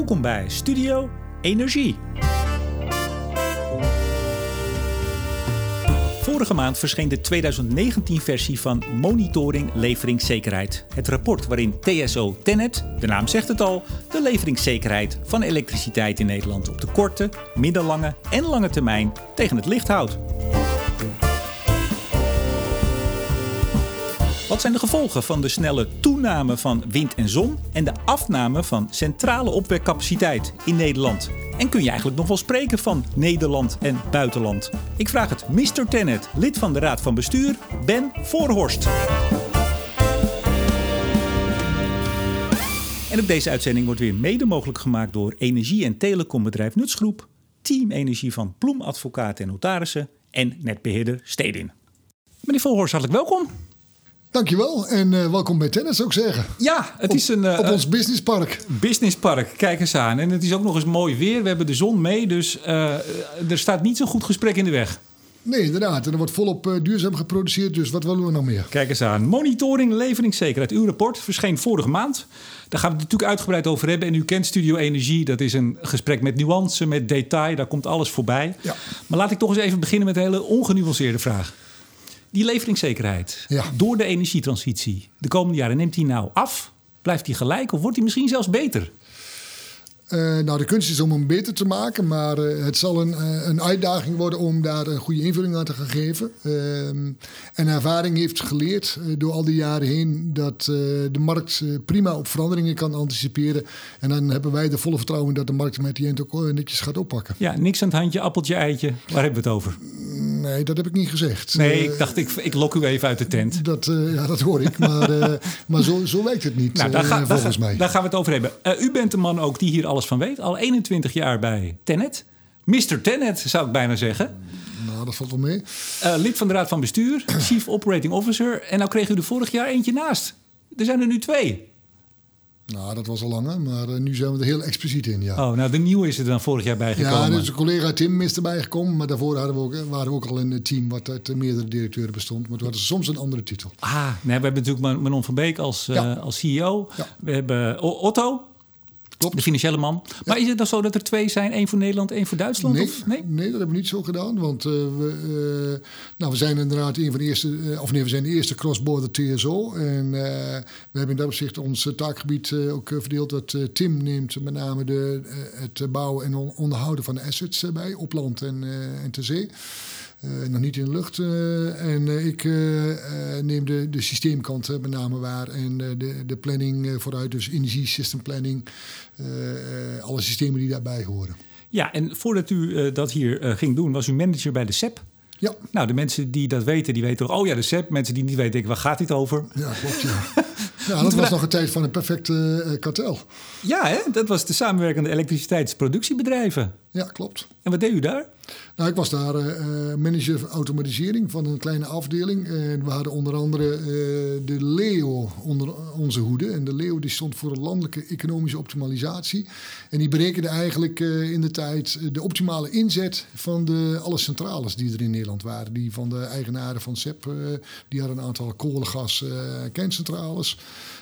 Welkom bij Studio Energie. Vorige maand verscheen de 2019-versie van Monitoring Leveringszekerheid. Het rapport waarin TSO Tenet, de naam zegt het al, de leveringszekerheid van elektriciteit in Nederland op de korte, middellange en lange termijn tegen het licht houdt. Wat zijn de gevolgen van de snelle toename van wind en zon en de afname van centrale opwekcapaciteit in Nederland? En kun je eigenlijk nog wel spreken van Nederland en buitenland? Ik vraag het Mr. Tennet, lid van de Raad van Bestuur, Ben Voorhorst. En op deze uitzending wordt weer mede mogelijk gemaakt door energie- en telecombedrijf Nutsgroep, Team Energie van Ploem en Notarissen en netbeheerder Stedin. Meneer Voorhorst, hartelijk welkom. Dankjewel en uh, welkom bij Tennis zou ik zeggen. Ja, het op, is een... Uh, op ons businesspark. Businesspark, kijk eens aan. En het is ook nog eens mooi weer. We hebben de zon mee, dus uh, er staat niet zo'n goed gesprek in de weg. Nee, inderdaad. En er wordt volop duurzaam geproduceerd, dus wat willen we nog meer? Kijk eens aan. Monitoring leveringszekerheid. Uw rapport verscheen vorige maand. Daar gaan we het natuurlijk uitgebreid over hebben. En u kent Studio Energie. Dat is een gesprek met nuance, met detail. Daar komt alles voorbij. Ja. Maar laat ik toch eens even beginnen met een hele ongenuanceerde vraag. Die leveringszekerheid ja. door de energietransitie de komende jaren, neemt die nou af? Blijft die gelijk of wordt die misschien zelfs beter? Uh, nou, de kunst is om hem beter te maken, maar uh, het zal een, uh, een, uitdaging worden om daar een goede invulling aan te gaan geven. Ehm, en ervaring heeft geleerd door al die jaren heen dat de markt prima op veranderingen kan anticiperen. En dan hebben wij de volle vertrouwen dat de markt met die eind ook netjes gaat oppakken. Ja, niks aan het handje, appeltje, eitje. Waar hebben we het over? Nee, dat heb ik niet gezegd. Nee, ik dacht, ik, ik lok u even uit de tent. Dat, ja, dat hoor ik, maar, maar zo, zo lijkt het niet, nou, daar ga, volgens daar, mij. Daar gaan we het over hebben. u bent de man ook die hier alles van weet. Al 21 jaar bij Tenet. Mr. Tenet, zou ik bijna zeggen. Nou, dat valt wel mee. Uh, lid van de Raad van Bestuur, Chief Operating Officer. En nou kreeg u er vorig jaar eentje naast. Er zijn er nu twee. Nou, dat was al langer, maar uh, nu zijn we er heel expliciet in, ja. Oh, nou, de nieuwe is er dan vorig jaar bijgekomen. Ja, dus een collega Tim is erbij gekomen. Maar daarvoor hadden we ook, waren we ook al een team wat uit meerdere directeuren bestond. Maar toen hadden ze soms een andere titel. Ah, nee, we hebben natuurlijk Manon van Beek als, uh, als CEO. Ja. We hebben Otto, Klopt. de financiële man. Maar is het dan zo dat er twee zijn? één voor Nederland, één voor Duitsland? Nee, Of? nee? nee, dat hebben we niet zo gedaan. Want uh, we, uh, nou, we zijn inderdaad een van de eerste, uh, of nee, we zijn de eerste cross-border TSO. En we hebben in dat opzicht ons taakgebied ook verdeeld. Dat Tim neemt met name de, het bouwen en on onderhouden van de assets bij, op land en, en ter zee. Uh, nog niet in de lucht. Uh, en uh, ik neem de, de systeemkant met name waar. En de, de planning vooruit, dus energiesystemplanning. alle systemen die daarbij horen. Ja, en voordat u dat hier ging doen, was u manager bij de SEP. Ja. Nou, de mensen die dat weten, die weten toch... oh ja, de SEP. Mensen die niet weten, denken, waar gaat dit over? Ja, klopt, ja. ja dat was nog een tijd van een perfecte uh, kartel. Ja, hè? dat was de samenwerkende elektriciteitsproductiebedrijven. Ja, klopt. En wat deed u daar? Nou, ik was daar uh, manager automatisering van een kleine afdeling. En we hadden onder andere uh, de Leo onder onze hoede. En de Leo die stond voor landelijke economische optimalisatie. En die berekende eigenlijk in de tijd de optimale inzet van de, alle centrales die er in Nederland waren. Die van de eigenaren van SEP, die hadden een aantal kolengas kerncentrales.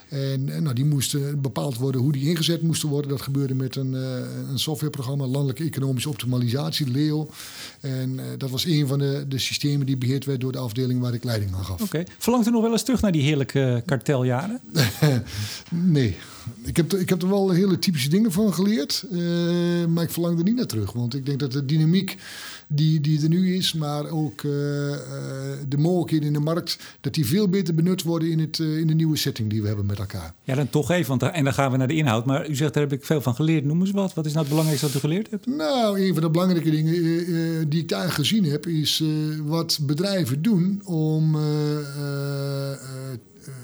En, nou, die moesten bepaald worden hoe die ingezet moesten worden. Dat gebeurde met een, een softwareprogramma, Landelijke Economische Optimalisatie, LEO. En uh, dat was een van de, de systemen die beheerd werd door de afdeling waar ik leiding aan gaf. Oké. Okay. Verlangt u nog wel eens terug naar die heerlijke karteljaren? nee. Ik heb, ik heb er wel hele typische dingen van geleerd. Uh, maar ik verlang er niet naar terug. Want ik denk dat de dynamiek die, die er nu is, maar ook uh, uh, de mogelijkheden in de markt, dat die veel beter benut worden in, het, uh, in de nieuwe setting die we hebben met elkaar. Ja, dan toch even, want en dan gaan we naar de inhoud. Maar u zegt, daar heb ik veel van geleerd. Noem eens wat. Wat is nou het belangrijkste wat u geleerd hebt? Nou, een van de belangrijke dingen die ik daar gezien heb, is wat bedrijven doen om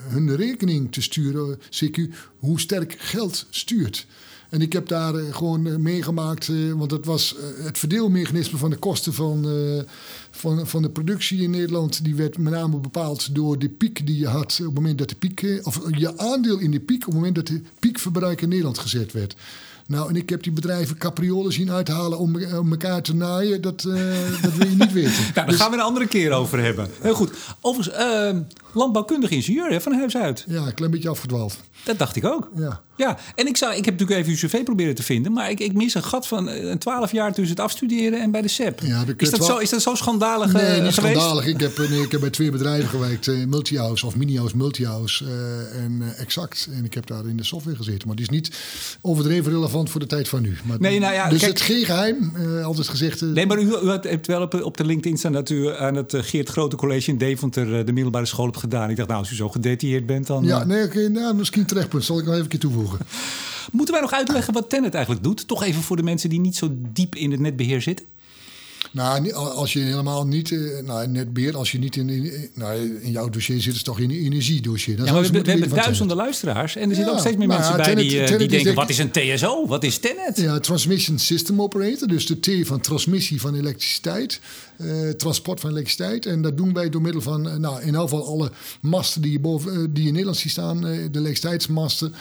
hun rekening te sturen, CQ, hoe sterk geld stuurt. En ik heb daar uh, gewoon uh, meegemaakt, uh, want het was het verdeelmechanisme van de kosten van, van, van de productie in Nederland. Die werd met name bepaald door de piek die je had op het moment dat de piek, of je aandeel in de piek, op het moment dat de piekverbruik in Nederland gezet werd. Nou, en ik heb die bedrijven capriolen zien uithalen om, om elkaar te naaien. Dat, uh, dat wil je niet weten. nou, daar dus... gaan we een andere keer over hebben. Heel goed. Overigens, uh, landbouwkundig ingenieur hè, van huis uit. Ja, een klein beetje afgedwaald. Dat dacht ik ook. Ja. Ja, en ik, zou, ik heb natuurlijk even uw cv proberen te vinden, maar ik, ik mis een gat van eh, een twaalf jaar tussen het afstuderen en bij de SEP. Ja, is, dat zo, is dat zo schandalig Nee, eh, niet geweest? schandalig. Ik heb, nee, ik heb bij twee bedrijven gewerkt. eh, Multihouse of Minihouse, Multihouse eh, en eh, Exact. En ik heb daar in de software gezeten. Maar die is niet overdreven relevant voor de tijd van nu. Maar, Nee, nou ja, dus kijk- het geen geheim. eh, altijd gezegd. eh, Nee, maar u, hebt wel op, op de LinkedIn staan dat u aan het eh, Geert Grote College in Deventer eh, de middelbare school hebt gedaan. Ik dacht, nou, als u zo gedetailleerd bent, dan... ja, eh, nee, oké, nou, misschien Zal ik nog even een keer toevoegen. Moeten wij nog uitleggen wat Tenet eigenlijk doet? Toch even voor de mensen die niet zo diep in het netbeheer zitten. Nou, als je helemaal niet, eh, nou, net beheer, als je niet in, in, nou, in jouw dossier zit, is het toch in een energiedossier. Dan Ja, maar zou we, hebben duizenden luisteraars. En er zitten Ja, ook steeds meer mensen ja, bij Tenet- die, eh, Tenet die denken, denk- wat is een TSO? Wat is Tenet? Ja, Transmission System Operator, dus de T van transmissie van elektriciteit, eh, transport van elektriciteit. En dat doen wij door middel van, eh, nou, in elk geval alle masten die, je boven, eh, die in Nederland zien staan, de elektriciteitsmasten.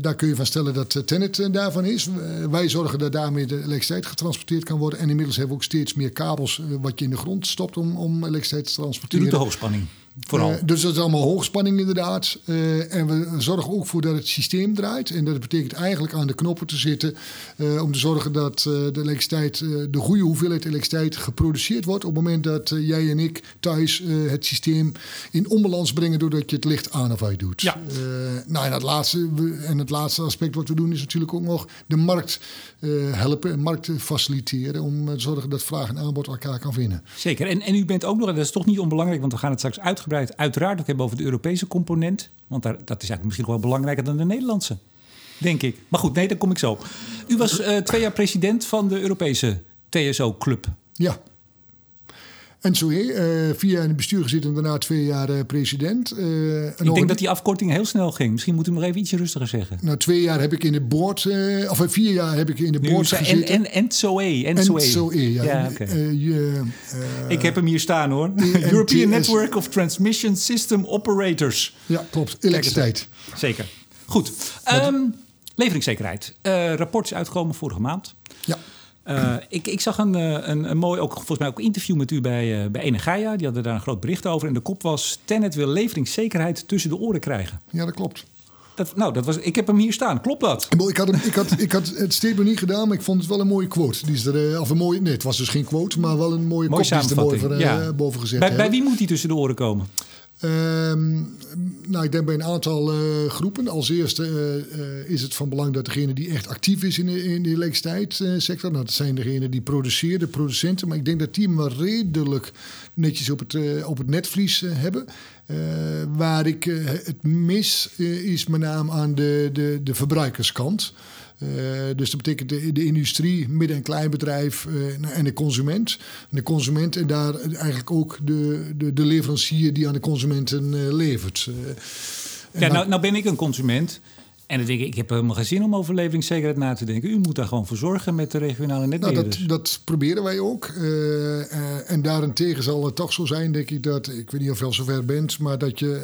daar kun je van stellen dat Tennet eh, daarvan is. Wij zorgen dat daarmee de elektriciteit getransporteerd kan worden. En inmiddels hebben we ook steeds meer kabels wat je in de grond stopt om, om elektriciteit te transporteren. doet de hoogspanning. Vooral. Eh, dus dat is allemaal hoogspanning inderdaad. Eh, en we zorgen ook voor dat het systeem draait. En dat betekent eigenlijk aan de knoppen te zitten... eh, om te zorgen dat de elektriciteit, de goede hoeveelheid elektriciteit geproduceerd wordt... op het moment dat jij en ik thuis het systeem in onbalans brengen... doordat je het licht aan of uit doet. Ja. Nou, en het, laatste, en het laatste aspect wat we doen is natuurlijk ook nog de markt helpen... en markt faciliteren om te zorgen dat vraag en aanbod elkaar kan vinden. Zeker. En, en u bent ook nog, en dat is toch niet onbelangrijk, want we gaan het straks uiteraard ook hebben over de Europese component. Want daar, dat is eigenlijk misschien wel belangrijker dan de Nederlandse. Denk ik. Maar goed, nee, daar kom ik zo. U was eh, twee jaar president van de Europese TSO-club. Ja. En zo eh, vier jaar in het bestuur gezeten en daarna twee jaar eh, president. Eh, Ik denk dat die afkorting heel snel ging. Misschien moet u nog even ietsje rustiger zeggen. Nou, twee jaar heb ik in de board, of vier jaar heb ik in de board gezeten. en, en SOE. En En SOE. zo, eh, ja. Ja, je, Ik heb hem hier staan hoor. European Network of Transmission System Operators. ja, klopt. Elektriciteit. Zeker. Goed. Ehm, leveringszekerheid. Rapport is uitgekomen vorige maand. Ja. Eh, ik, ik zag een, eh, een, een mooi, ook, volgens mij ook interview met u bij, eh bij Energia. Die hadden daar een groot bericht over. En de kop was... Tenet wil leveringszekerheid tussen de oren krijgen. ja, dat klopt. Dat, nou, dat was, ik heb hem hier staan. Klopt dat? Ik had, hem, ik, had, ik had het statement niet gedaan, maar ik vond het wel een mooie quote. Die is er, of een mooie, nee, het was dus geen quote, maar wel een mooie, Mooie kop die ze er eh, ja. boven gezet bij, wie moet die tussen de oren komen? Ehm, nou, ik denk bij een aantal eh, groepen. Als eerste eh, eh, is het van belang dat degene die echt actief is in de, in elektriciteitssector, nou, dat zijn degenen die produceren, de producenten. Maar ik denk dat die hem redelijk netjes op het, op het netvlies hebben. Waar ik het mis, is met name aan de, de, de verbruikerskant. Eh, dus dat betekent de, de industrie, midden- en kleinbedrijf eh, en de consument. En de consument en daar eigenlijk ook de, de, de leverancier die aan de consumenten eh, levert. Ja, nou, nou ben ik een consument. En dan denk ik, ik heb helemaal geen zin om over leveringszekerheid na te denken. U moet daar gewoon voor zorgen met de regionale Nou, netbeheerders. dat, dat proberen wij ook. En daarentegen zal het toch zo zijn, denk ik, dat... Ik weet niet of je al zover bent, maar dat je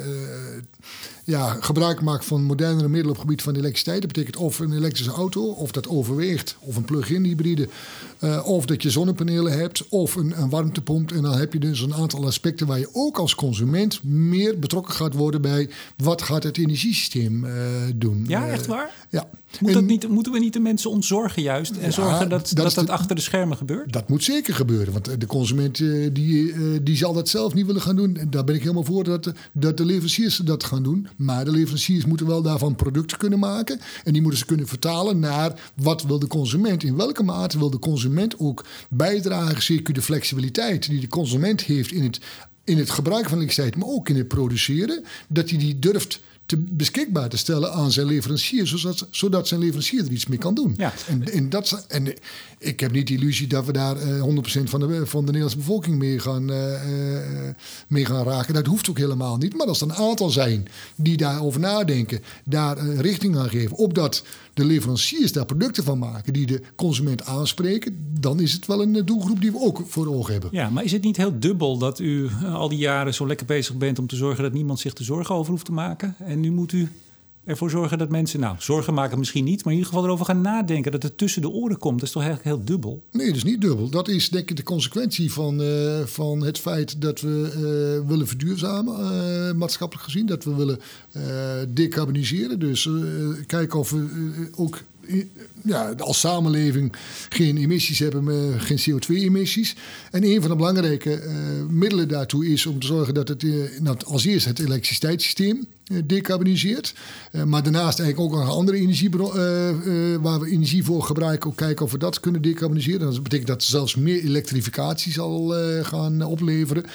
ja, gebruik maakt van modernere middelen op het gebied van elektriciteit. Dat betekent of een elektrische auto, of dat overweegt, of een plug-in hybride. eh, of dat je zonnepanelen hebt, of een, een warmtepomp. En dan heb je dus een aantal aspecten waar je ook als consument meer betrokken gaat worden bij... wat gaat het energiesysteem eh, doen. ja, Eh, echt waar? ja. Moet dat niet, moeten we niet de mensen ontzorgen juist? En Ja, zorgen dat dat dat, is dat de- achter de schermen gebeurt? Dat moet zeker gebeuren, want de consument eh, die, eh, die zal dat zelf niet willen gaan doen. En daar ben ik helemaal voor dat, de- dat de leveranciers dat gaan doen. Maar de leveranciers moeten wel daarvan producten kunnen maken. En die moeten ze kunnen vertalen naar wat wil de consument. In welke mate wil de consument ook bijdragen, zeker de flexibiliteit die de consument heeft in het, in het gebruik van elektriciteit, maar ook in het produceren. Dat hij die durft te beschikbaar te stellen aan zijn leverancier, zodat, zodat zijn leverancier er iets mee kan doen. Ja. En, en, dat, en ik heb niet de illusie dat we daar eh, 100% van de, van de Nederlandse bevolking mee gaan, eh, eh, mee gaan raken. Dat hoeft ook helemaal niet. Maar als er een aantal zijn die daarover nadenken, daar eh, richting aan geven, opdat de leveranciers daar producten van maken die de consument aanspreken, dan is het wel een eh, doelgroep die we ook voor ogen hebben. Ja, maar is het niet heel dubbel dat u eh, al die jaren zo lekker bezig bent om te zorgen dat niemand zich er zorgen over hoeft te maken? En nu moet u ervoor zorgen dat mensen, nou, zorgen maken misschien niet, maar in ieder geval erover gaan nadenken dat het tussen de oren komt. Dat is toch eigenlijk heel dubbel? Nee, dat is niet dubbel. Dat is denk ik de consequentie van, uh, van het feit dat we uh, willen verduurzamen, uh, maatschappelijk gezien. Dat we willen decarboniseren. Dus kijken of we ook ja, als samenleving geen emissies hebben, geen CO2-emissies. En een van de belangrijke uh, middelen daartoe is om te zorgen dat het uh, als eerste het elektriciteitssysteem decarboniseert. maar daarnaast eigenlijk ook nog andere energie waar we energie voor gebruiken, ook kijken of we dat kunnen decarboniseren. Dat betekent dat zelfs meer elektrificatie zal gaan opleveren.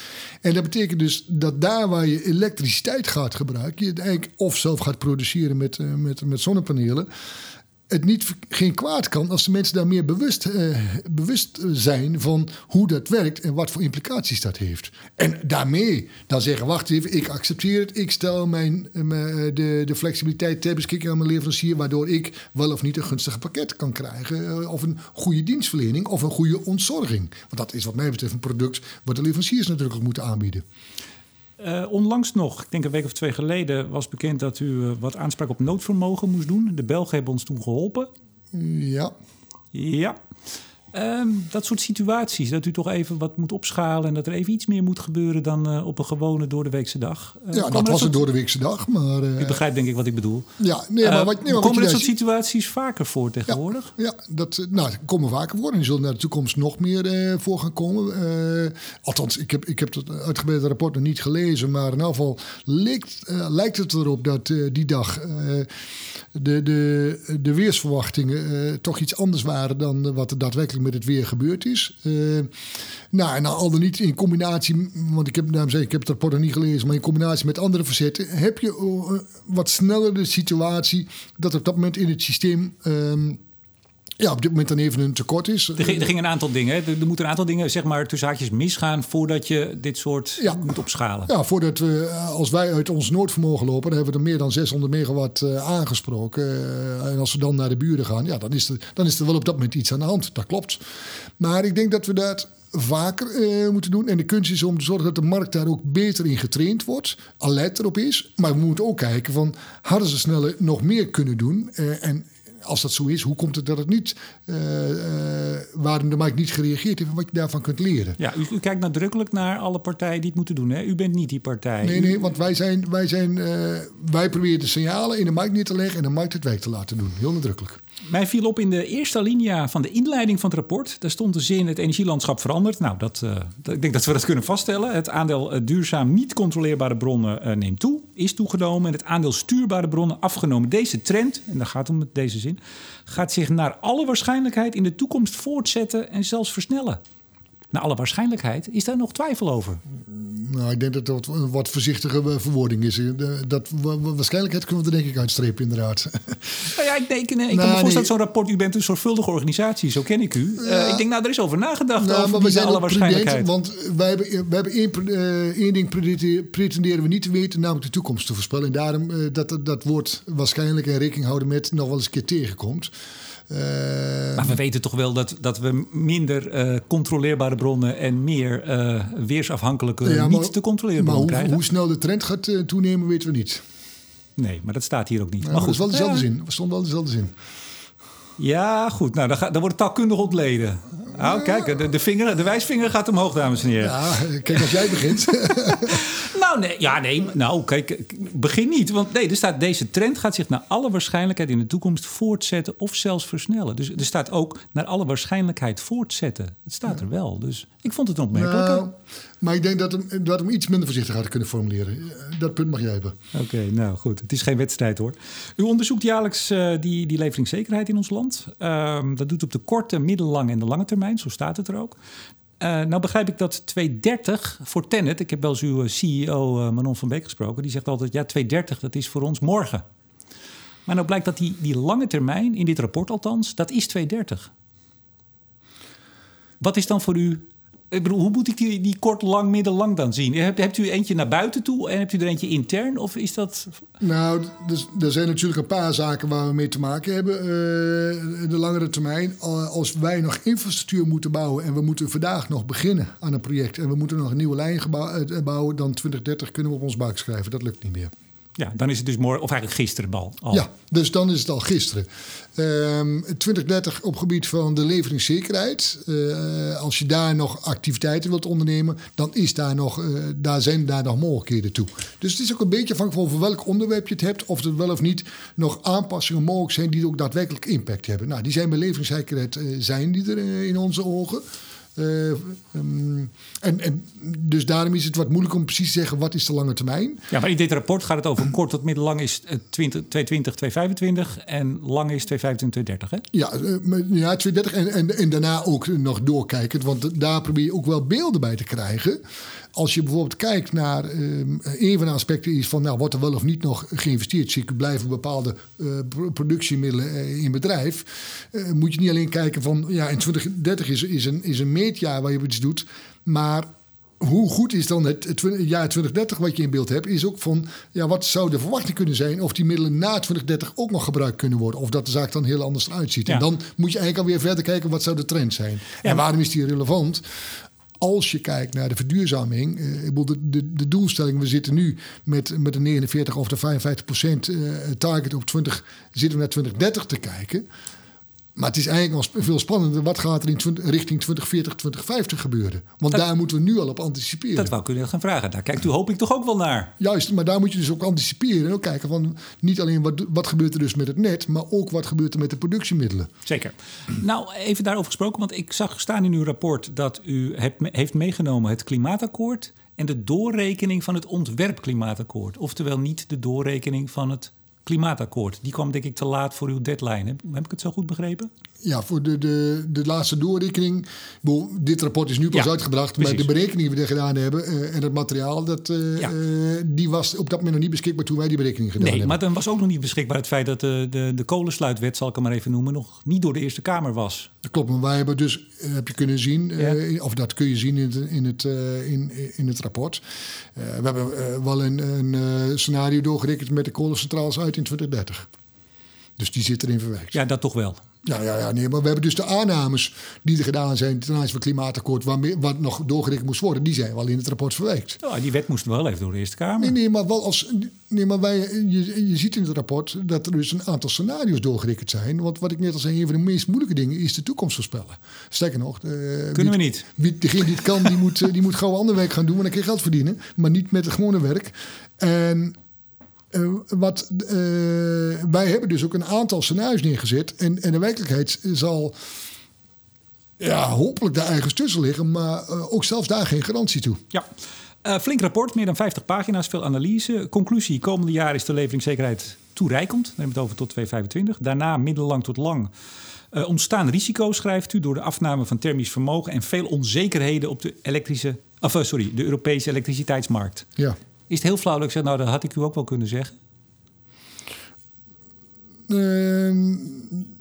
En dat betekent dus dat daar waar je elektriciteit gaat gebruiken, je het eigenlijk of zelf gaat produceren met, met, met zonnepanelen het niet, geen kwaad kan als de mensen daar meer bewust, uh, bewust zijn van hoe dat werkt en wat voor implicaties dat heeft. En daarmee dan zeggen: wacht even, ik accepteer het, ik stel mijn, uh, de, de flexibiliteit ter beschikking aan mijn leverancier, waardoor ik wel of niet een gunstig pakket kan krijgen, of een goede dienstverlening of een goede ontzorging. Want dat is wat mij betreft een product wat de leveranciers natuurlijk moeten aanbieden. Uh, onlangs nog, ik denk een week of twee geleden, was bekend dat u uh, wat aanspraak op noodvermogen moest doen. De Belgen hebben ons toen geholpen. Ja. Ja. Ehm, dat soort situaties, dat u toch even wat moet opschalen en dat er even iets meer moet gebeuren dan uh, op een gewone doordeweekse dag. Uh, ja, dat was een doordeweekse dag, maar... Uh, u begrijpt denk ik wat ik bedoel. Ja, nee, maar wat, nee, maar komen dat soort situaties vaker voor tegenwoordig? Ja, ja dat nou, komen vaker voor en die zullen naar de toekomst nog meer voor gaan komen. althans, ik heb, ik heb het uitgebreide rapport nog niet gelezen, maar in elk geval lijkt, lijkt het erop dat die dag de, de, de weersverwachtingen toch iets anders waren dan wat er daadwerkelijk met het weer gebeurd is. Uh, nou, en al dan niet in combinatie, want ik heb, nou, ik heb het rapport nog niet gelezen, maar in combinatie met andere verzetten, heb je uh, wat sneller de situatie dat op dat moment in het systeem. Uh, ja, op dit moment dan even een tekort is. Er ging, er ging een aantal dingen. Er, er, moeten een aantal dingen, zeg maar, tussen haakjes misgaan voordat je dit soort ja. moet opschalen. Ja, voordat we, als wij uit ons noodvermogen lopen, dan hebben we er meer dan 600 megawatt uh, aangesproken. Uh, en als we dan naar de buren gaan, ja, dan is, er, dan is er wel op dat moment iets aan de hand. Dat klopt. Maar ik denk dat we dat vaker uh, moeten doen. En de kunst is om te zorgen dat de markt daar ook beter in getraind wordt. Alert erop is. Maar we moeten ook kijken van, hadden ze sneller nog meer kunnen doen? en als dat zo is, hoe komt het dat het niet, uh, uh, waarom de markt niet gereageerd heeft en wat je daarvan kunt leren? Ja, u, u, kijkt nadrukkelijk naar alle partijen die het moeten doen. Hè? U bent niet die partij. Nee, nee, want wij, zijn, wij, zijn, uh, wij proberen de signalen in de markt neer te leggen en de markt het werk te laten doen. Heel nadrukkelijk. Mij viel op in de eerste alinea van de inleiding van het rapport. Daar stond de zin: het energielandschap verandert. Nou, dat, uh, ik denk dat we dat kunnen vaststellen. Het aandeel uh, duurzaam niet controleerbare bronnen uh, neemt toe, is toegenomen. En het aandeel stuurbare bronnen afgenomen. Deze trend, en daar gaat het om deze zin, gaat zich naar alle waarschijnlijkheid in de toekomst voortzetten en zelfs versnellen. Naar alle waarschijnlijkheid, is daar nog twijfel over? Nou, ik denk dat dat een wat voorzichtige verwoording is. Dat, waarschijnlijkheid kunnen we er denk ik uitstrepen, inderdaad. Nou ja, ik denk, nee, ik nou, kan me voorstellen dat zo'n rapport... U bent een zorgvuldige organisatie, zo ken ik u. Uh, ik denk, nou, er is over nagedacht nou, over maar we zijn alle waarschijnlijkheid. Want wij hebben, we hebben één, uh, één ding pretenderen we niet te weten... namelijk de toekomst te voorspellen. En daarom uh, dat dat woord waarschijnlijk en rekening houden met... nog wel eens een keer tegenkomt. Uh, maar we weten toch wel dat, dat we minder uh, controleerbare bronnen en meer uh, weersafhankelijke, ja, niet te controleren maar hoe, krijgen. Hoe snel de trend gaat toenemen, weten we niet. Nee, maar dat staat hier ook niet. Ja, maar, goed, dat is wel dezelfde zin. We stonden wel dezelfde zin. Ja, goed. Nou, dan, ga, dan wordt het taalkundig ontleden. Nou, kijk, de, de, vinger, de wijsvinger gaat omhoog, dames en heren. Ja, kijk, als jij begint. nou, nee, ja, nee, nou, kijk, begin niet. Want nee, er staat, deze trend gaat zich naar alle waarschijnlijkheid in de toekomst voortzetten of zelfs versnellen. Dus er staat ook naar alle waarschijnlijkheid voortzetten. Het staat er wel. Dus ik vond het opmerkelijk. Nou, maar ik denk dat hem, dat hem iets minder voorzichtig had kunnen formuleren. Dat punt mag jij hebben. Oké, nou goed. Het is geen wedstrijd hoor. U onderzoekt jaarlijks uh, die, die leveringszekerheid in ons land. Uh, dat doet op de korte, middellange en de lange termijn. Zo staat het er ook. Uh, nou begrijp ik dat 230 voor Tennet... Ik heb wel eens uw CEO Manon van Beek gesproken. Die zegt altijd, ja 230 dat is voor ons morgen. Maar nou blijkt dat die, die lange termijn, in dit rapport althans, dat is 230. Wat is dan voor u ik bedoel, hoe moet ik die, die kort, lang, midden, lang dan zien? Hebt, hebt u eentje naar buiten toe en hebt u er eentje intern? Of is dat... Nou, dus, er zijn natuurlijk een paar zaken waar we mee te maken hebben. In de langere termijn. Als wij nog infrastructuur moeten bouwen... en we moeten vandaag nog beginnen aan een project... en we moeten nog een nieuwe lijn eh, bouwen... dan 2030 kunnen we op ons buik schrijven. Dat lukt niet meer. Ja, dan is het dus morgen, of eigenlijk gisteren al. Ja, dus dan is het al gisteren. Ehm 2030 op gebied van de leveringszekerheid. Eh, als je daar nog activiteiten wilt ondernemen, dan is daar nog, eh, daar zijn daar nog mogelijkheden toe. Dus het is ook een beetje afhankelijk van welk onderwerp je het hebt, of er wel of niet nog aanpassingen mogelijk zijn die ook daadwerkelijk impact hebben. Nou, die zijn bij leveringszekerheid eh, zijn die er in onze ogen. Eh, ehm, en, en dus daarom is het wat moeilijk om precies te zeggen wat is de lange termijn. Ja, maar in dit rapport gaat het over kort tot middellang is het 20, 220, 225 en lang is 225, 230. Hè? Ja, eh, ja 230 en, en, en daarna ook nog doorkijkend. Want daar probeer je ook wel beelden bij te krijgen. Als je bijvoorbeeld kijkt naar ehm, een van de aspecten is van... nou, wordt er wel of niet nog geïnvesteerd? Zie ik blijven bepaalde eh, pro- productiemiddelen eh, in bedrijf. Eh, moet je niet alleen kijken van... ja, in 2030 is, is, een, is een meetjaar waar je iets doet. Maar hoe goed is dan het, jaar 2030 wat je in beeld hebt, is ook van ja, wat zou de verwachting kunnen zijn of die middelen na 2030 ook nog gebruikt kunnen worden. Of dat de zaak dan heel anders eruit ziet. Ja. En dan moet je eigenlijk alweer verder kijken wat zou de trend zijn. Ja, en waarom is die relevant? Als je kijkt naar de verduurzaming, eh, de, de, de doelstelling, we zitten nu met, met een 49 of de 55 procent eh, target op 20, zitten we naar 2030 te kijken. Maar het is eigenlijk nog veel spannender. Wat gaat er in 20 richting 2040, 2050 gebeuren? Want Dat- daar moeten we nu al op anticiperen. Dat wou ik u net gaan vragen. Daar kijkt u hoop ik toch ook wel naar. Juist, maar daar moet je dus ook anticiperen. En ook kijken van niet alleen wat, wat gebeurt er dus met het net, maar ook wat gebeurt er met de productiemiddelen. Zeker. Nou, even daarover gesproken, want ik zag staan in uw rapport dat u hebt, heeft meegenomen het klimaatakkoord en de doorrekening van het ontwerpklimaatakkoord. Oftewel niet de doorrekening van het klimaatakkoord. Die kwam denk ik te laat voor uw deadline. Heb, heb ik het zo goed begrepen? Ja, voor de, de, de laatste doorrekening. Dit rapport is nu pas Ja, uitgebracht. Maar precies. de berekeningen die we gedaan hebben eh, en het materiaal, dat, eh, Ja. eh, die was op dat moment nog niet beschikbaar toen wij die berekening gedaan Nee, hebben. maar dan was ook nog niet beschikbaar het feit dat de, de, de kolensluitwet, zal ik hem maar even noemen, nog niet door de Eerste Kamer was. Dat klopt, maar wij hebben dus, eh, heb je kunnen zien, eh, Ja. of dat kun je zien in het, in het, eh, in, in het rapport. We hebben wel een, een scenario doorgerekend met de kolencentrales uit in 2030. Dus die zit erin verwerkt. Ja, dat toch wel. Ja, ja, ja, nee, maar we hebben dus de aannames die er gedaan zijn ten aanzien van het klimaatakkoord, waarmee, wat nog doorgerekend moest worden, die zijn wel in het rapport verwerkt. Ja, die wet moest wel even door de Eerste Kamer. Nee, nee, maar wel als. Nee, maar wij, je, je ziet in het rapport dat er dus een aantal scenario's doorgerekend zijn. Want wat ik net al zei, een van de meest moeilijke dingen is de toekomst voorspellen. Sterker nog, eh, Kunnen we niet. Wie, degene die het kan, die moet, eh, die moet gauw ander werk gaan doen, want dan kun je geld verdienen. Maar niet met het gewone werk. En eh, wat, eh, wij hebben dus ook een aantal scenario's neergezet. En, en de werkelijkheid zal ja, hopelijk daar ergens tussen liggen. Maar eh, ook zelfs daar geen garantie toe. Ja. Flink rapport, meer dan 50 pagina's, veel analyse. Conclusie, komende jaar is de leveringszekerheid toereikend. We het over tot 2025. Daarna middellang tot lang. Ontstaan risico's, schrijft u, door de afname van thermisch vermogen... en veel onzekerheden op de, elektrische, of, sorry, de Europese elektriciteitsmarkt. Ja. Is het heel flauw dat ik zeg, nou, dat had ik u ook wel kunnen zeggen? Ehm,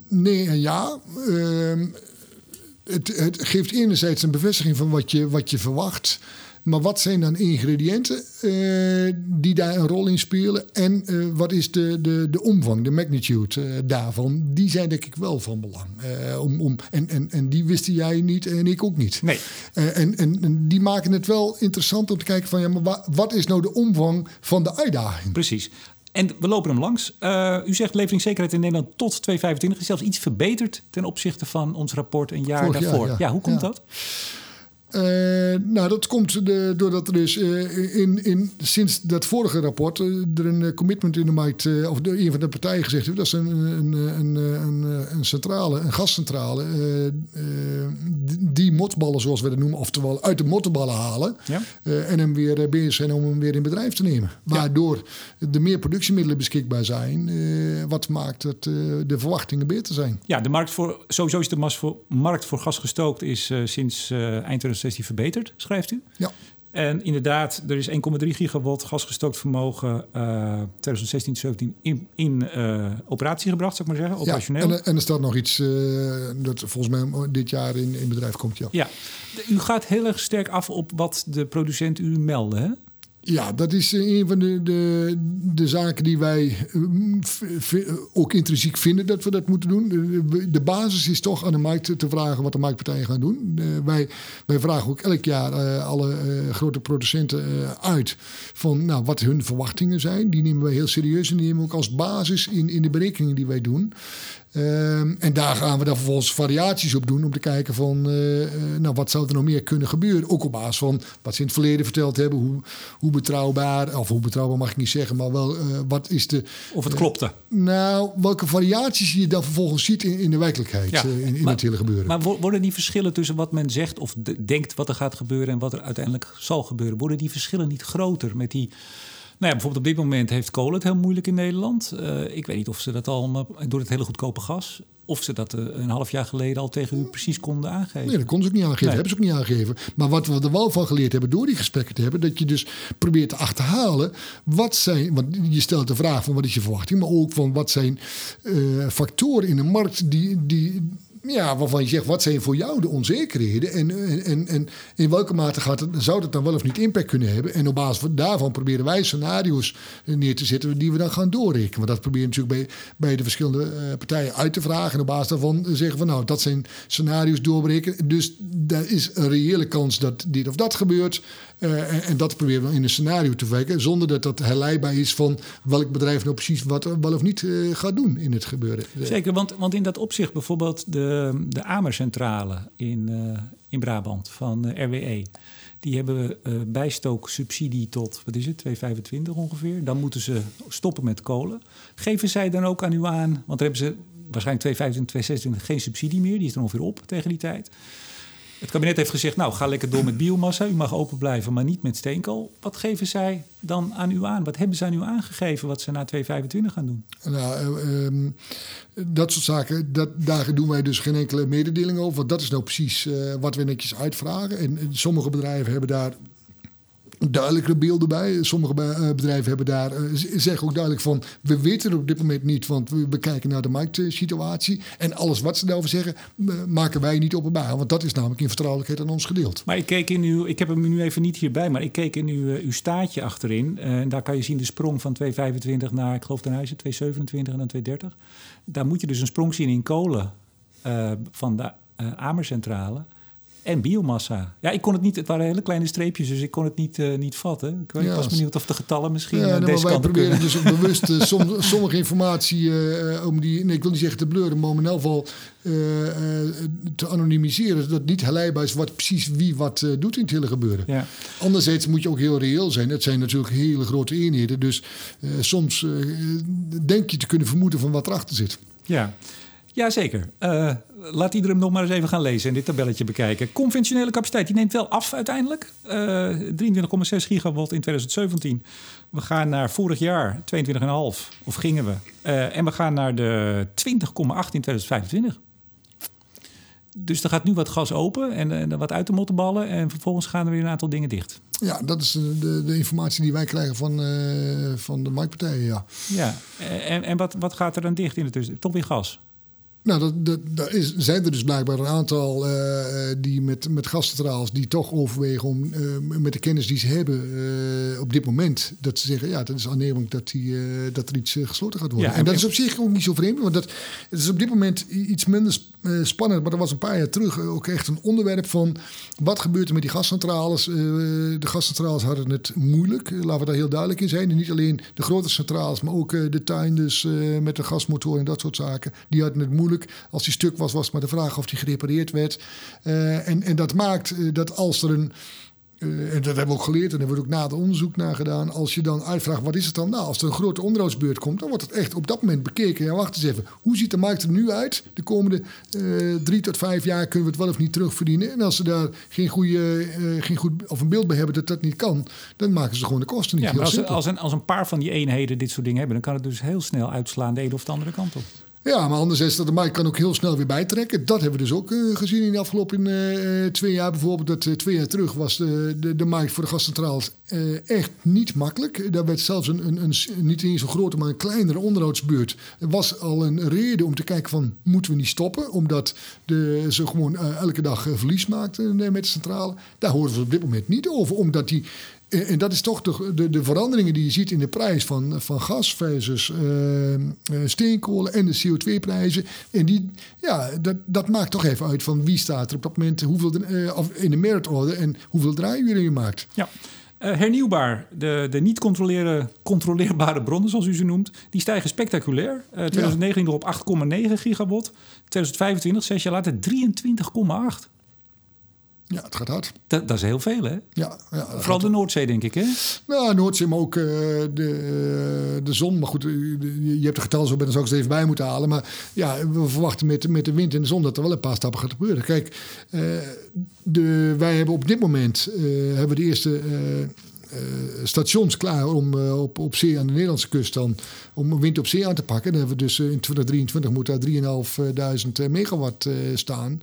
nee en ja. Ehm, het, het geeft enerzijds een bevestiging van wat je, wat je verwacht. Maar wat zijn dan ingrediënten eh, die daar een rol in spelen? En eh, wat is de, de, de omvang, de magnitude eh, daarvan? Die zijn denk ik wel van belang. Om, om, en, en, en die wisten jij niet en ik ook niet. Nee. En, en, en die maken het wel interessant om te kijken van... ja, maar wa- wat is nou de omvang van de uitdaging? Precies. En we lopen hem langs. U zegt leveringszekerheid in Nederland tot 2025 is zelfs iets verbeterd ten opzichte van ons rapport een jaar Vorig jaar, daarvoor. ja. ja. hoe komt Ja. dat? Eh, nou, dat komt de, doordat er dus in, in, sinds dat vorige rapport eh, er een commitment in de markt, of door een van de partijen gezegd heeft, dat is een, een, een, een, een centrale, een gascentrale, die motballen zoals we dat noemen, oftewel uit de mottenballen halen en hem weer bezig zijn om hem weer in bedrijf te nemen. Waardoor de er meer productiemiddelen beschikbaar zijn, wat maakt dat de verwachtingen beter zijn. Ja, de markt voor, sowieso is de markt voor gas gestookt is sinds eind 2020 verbeterd, schrijft u. Ja. En inderdaad, er is 1,3 gigawatt gasgestookt vermogen eh, 2016, 17 in, in eh, operatie gebracht, zou ik maar zeggen, operationeel. Ja, en, er staat nog iets eh, dat volgens mij dit jaar in, in bedrijf komt, ja. ja. U gaat heel erg sterk af op wat de producent u meldde, hè? Ja, dat is eh, een van de, de, de zaken die wij eh, ook intrinsiek vinden dat we dat moeten doen. De, basis is toch aan de markt te vragen wat de marktpartijen gaan doen. wij, wij vragen ook elk jaar alle grote producenten uit van nou, wat hun verwachtingen zijn. Die nemen wij heel serieus en die nemen we ook als basis in, in de berekeningen die wij doen. Ehm, en daar gaan we dan vervolgens variaties op doen om te kijken van uh, nou, wat zou er nog meer kunnen gebeuren. Ook op basis van wat ze in het verleden verteld hebben, hoe, hoe betrouwbaar, of hoe betrouwbaar mag ik niet zeggen, maar wel uh, wat is de. Of het klopte. nou, welke variaties je dan vervolgens ziet in, in de werkelijkheid, ja, in, in het hele gebeuren. Maar worden die verschillen tussen wat men zegt of denkt wat er gaat gebeuren en wat er uiteindelijk zal gebeuren, worden die verschillen niet groter met die ja, bijvoorbeeld op dit moment heeft kolen het heel moeilijk in Nederland. Uh, ik weet niet of ze dat al door het hele goedkope gas of ze dat uh, een half jaar geleden al tegen u precies konden aangeven. Nee, dat konden ze ook niet aangeven. Nee. hebben ze ook niet aangegeven. Maar wat we er wel van geleerd hebben door die gesprekken te hebben, dat je dus probeert te achterhalen wat zijn. Want je stelt de vraag van wat is je verwachting, maar ook van wat zijn uh, factoren in de markt die, die, ja, waarvan je zegt, wat zijn voor jou de onzekerheden? En, en, en in welke mate gaat het, zou het dan wel of niet impact kunnen hebben? En op basis daarvan proberen wij scenario's neer te zetten die we dan gaan doorrekenen. Want dat proberen natuurlijk bij, bij de verschillende uh, partijen uit te vragen. En op basis daarvan zeggen van nou, dat zijn scenario's doorbreken. Dus er is een reële kans dat dit of dat gebeurt. Uh, en, en, dat proberen we in een scenario te werken. Zonder dat dat herleidbaar is van welk bedrijf nou precies wat wel of niet uh, gaat doen in het gebeuren. Zeker, want, want in dat opzicht bijvoorbeeld de, de Amercentrale in, uh, in Brabant van RWE. Die hebben bijstooksubsidie tot, wat is het, 2,25 ongeveer. Dan moeten ze stoppen met kolen. Geven zij dan ook aan u aan, want dan hebben ze waarschijnlijk 2,25, 2,26 geen subsidie meer. Die is dan ongeveer op tegen die tijd. Het kabinet heeft gezegd, nou, ga lekker door met biomassa. U mag open blijven, maar niet met steenkool. Wat geven zij dan aan u aan? Wat hebben zij aan u aangegeven wat ze na 2025 gaan doen? Nou, uh, dat soort zaken, dat, daar doen wij dus geen enkele mededeling over. Want dat is nou precies uh, wat we netjes uitvragen. En, en sommige bedrijven hebben daar duidelijkere beelden bij. Sommige eh, bedrijven hebben daar, eh, zeggen ook duidelijk van... we weten op dit moment niet, want we, kijken naar de marktsituatie. En alles wat ze daarover zeggen, maken wij niet openbaar. Want dat is namelijk in vertrouwelijkheid aan ons gedeeld. Maar ik keek in uw, ik heb hem nu even niet hierbij... maar ik keek in uw, eh, uw staatje achterin. en daar kan je zien de sprong van 2,25 naar, ik geloof ten huize, 2,27 en dan 2,30. Daar moet je dus een sprong zien in kolen van de Amercentrale... En biomassa. Ja, ik kon het niet. Het waren hele kleine streepjes, dus ik kon het niet, uh, niet vatten. Ik, ja, was benieuwd of de getallen misschien. Ja, nee, wij proberen dus bewust uh, som, sommige informatie uh, om die. Nee, ik wil niet zeggen te bleuren, maar om in elk geval te anonimiseren. Zodat het niet herleidbaar is wat precies wie wat doet in het hele gebeuren. Ja. Anderzijds moet je ook heel reëel zijn. Het zijn natuurlijk hele grote eenheden. Dus soms denk je te kunnen vermoeden van wat erachter zit. Ja. Jazeker. Uh, laat iedereen nog maar eens even gaan lezen en dit tabelletje bekijken. Conventionele capaciteit die neemt wel af uiteindelijk. Uh, eh, 23,6 gigawatt in 2017. We gaan naar vorig jaar 22,5. Of gingen we. Uh, en we gaan naar de 20,8 in 2025. Dus er gaat nu wat gas open en, en wat uit de mottenballen. En vervolgens gaan er weer een aantal dingen dicht. Ja, dat is de, de informatie die wij krijgen van, uh, van de marktpartijen, ja. Ja, en, en wat, wat gaat er dan dicht in het tussen? Toch weer gas? Nou, dat, dat, dat is, zijn er dus blijkbaar een aantal uh, die met, met gascentrales die toch overwegen om uh, met de kennis die ze hebben uh, op dit moment, dat ze zeggen, ja, dat is aannemelijk dat, die, dat er iets gesloten gaat worden. Ja, en, en, dat is op zich ook niet zo vreemd, want dat het is op dit moment iets minder spannend, maar dat was een paar jaar terug ook echt een onderwerp van wat gebeurt er met die gascentrales. de gascentrales hadden het moeilijk, laten we daar heel duidelijk in zijn. En niet alleen de grote centrales, maar ook de tuin dus met de gasmotoren en dat soort zaken, die hadden het moeilijk. Als die stuk was, was het maar de vraag of die gerepareerd werd. Uh, en, en dat maakt uh, dat als er een. Uh, en dat hebben we ook geleerd en daar wordt ook nader onderzoek naar gedaan. Als je dan uitvraagt, wat is het dan? Nou, als er een grote onderhoudsbeurt komt, dan wordt het echt op dat moment bekeken. Ja, wacht eens even. Hoe ziet de markt er nu uit? De komende drie tot vijf jaar kunnen we het wel of niet terugverdienen. En als ze daar geen, goede, geen goed of een beeld bij hebben dat dat niet kan, dan maken ze gewoon de kosten niet. Ja, als, als, een, als een paar van die eenheden dit soort dingen hebben, dan kan het dus heel snel uitslaan de ene of de andere kant op. Ja, maar anderzijds dat de markt kan ook heel snel weer bijtrekken. Dat hebben we dus ook uh, gezien in de afgelopen uh, twee jaar. Bijvoorbeeld dat uh, twee jaar terug was de, de, de markt voor de gascentrales echt niet makkelijk. Daar werd zelfs een, een, een, niet eens een grote, maar een kleinere onderhoudsbeurt. Er was al een reden om te kijken van, moeten we niet stoppen? Omdat de, ze gewoon elke dag verlies maakten met de centrale. Daar horen we op dit moment niet over. Omdat die En, en dat is toch de, de, de, veranderingen die je ziet in de prijs van, van gas versus uh, steenkolen en de CO2-prijzen. En die, ja, dat, dat maakt toch even uit van wie staat er op dat moment hoeveel de, of in de meritorde en hoeveel draaiuren je maakt. Ja. Uh, hernieuwbaar, de, de niet controleerbare bronnen, zoals u ze noemt, die stijgen spectaculair. Uh, 2019 nog op 8,9 gigawatt. 2025, zes jaar later, 23,8. Ja, het gaat hard. Dat, dat is heel veel, hè? Ja. ja Vooral de Noordzee, denk ik, hè? Nou, Noordzee, maar ook uh, de, de zon. Maar goed, je hebt de getal zo, ben er eens even bij moeten halen. Maar ja, we verwachten met, met de wind en de zon dat er wel een paar stappen gaat gebeuren. Kijk, uh, de, wij hebben op dit moment uh, hebben de eerste uh, stations klaar om uh, op, op zee aan de Nederlandse kust dan om wind op zee aan te pakken. Dan hebben we dus in 2023 moet daar 3.500 megawatt staan.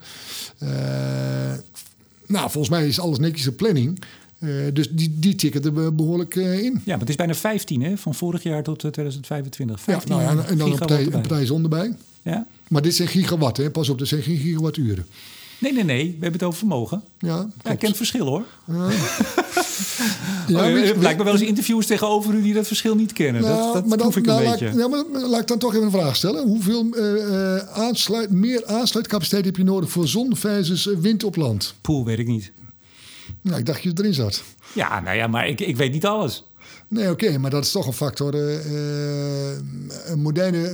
Nou, volgens mij is alles netjes de planning. dus die, die tikken er behoorlijk in. Ja, maar het is bijna 15 hè? van vorig jaar tot 2025. 15 ja, nou ja, en dan een partij, een partij zon erbij. Ja. Maar dit zijn gigawatt, hè? pas op, dit zijn geen gigawatturen. Nee, nee, nee. We hebben het over vermogen. Ja, ja ik ken het verschil hoor. Ja. ja, oh, blijkt me wel eens interviews tegenover u die dat verschil niet kennen. Nou, dat dat maar ik een nou, beetje. Laat, ja, maar laat ik dan toch even een vraag stellen. Hoeveel uh, aansluit, meer aansluitcapaciteit heb je nodig voor zon versus wind op land? Poel, weet ik niet. Nou, ik dacht je erin zat. Ja, nou ja, maar ik, ik weet niet alles. Nee, oké, okay, maar dat is toch een factor. Uh, een moderne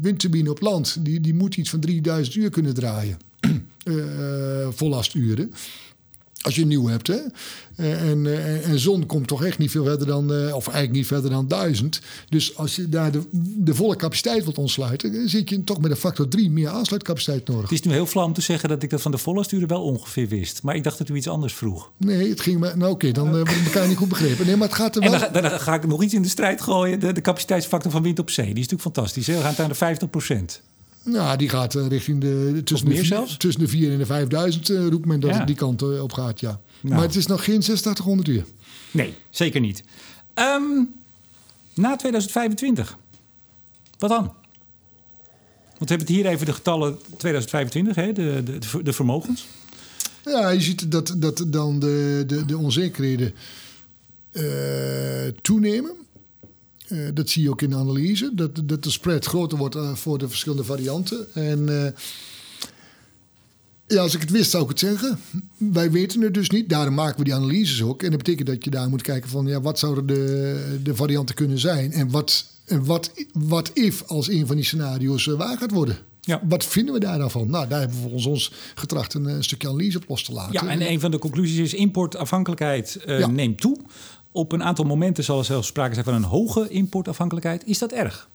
windturbine op land, die, die moet iets van 3000 uur kunnen draaien. uh, vollasturen. Als je nieuw hebt. Hè? En, uh, en, zon komt toch echt niet veel verder dan, uh, of eigenlijk niet verder dan 1000. Dus als je daar de, de volle capaciteit wilt ontsluiten, dan zit je toch met een factor 3 meer aansluitcapaciteit nodig. Het is nu heel flauw om te zeggen dat ik dat van de volle sturen wel ongeveer wist. Maar ik dacht dat u iets anders vroeg. Nee, het ging maar. Nou, oké, okay, dan hebben we elkaar niet goed begrepen. Nee, maar het gaat er en wel... dan, dan, ga ik nog iets in de strijd gooien. De, de capaciteitsfactor van wind op zee. Die is natuurlijk fantastisch. Hè? We gaan het aan de 50 procent. Nou, die gaat uh, richting de. Tussen meer de, zelfs? Tussen de 4 en de 5000 uh, roept men dat ja. het die kant uh, op gaat, ja. Nou. Maar het is nog geen 8600 uur. Nee, zeker niet. Um, na 2025. Wat dan? Want we hebben het hier even de getallen 2025, hè, de, de, de vermogens. Ja, je ziet dat, dat dan de, de, de onzekerheden toenemen. Uh, dat zie je ook in de analyse, dat, dat de spread groter wordt uh, voor de verschillende varianten. En uh, ja, als ik het wist, zou ik het zeggen. Wij weten het dus niet, daarom maken we die analyses ook. En dat betekent dat je daar moet kijken van, ja, wat zouden de, de varianten kunnen zijn? En wat, en wat, wat if als een van die scenario's waar gaat worden? Ja. Wat vinden we daar dan van? Nou, daar hebben we volgens ons getracht een, een stukje analyse op los te laten. Ja, en een van de conclusies is importafhankelijkheid ja. neemt toe. Op een aantal momenten zal er zelfs sprake zijn van een hoge importafhankelijkheid. Is dat erg?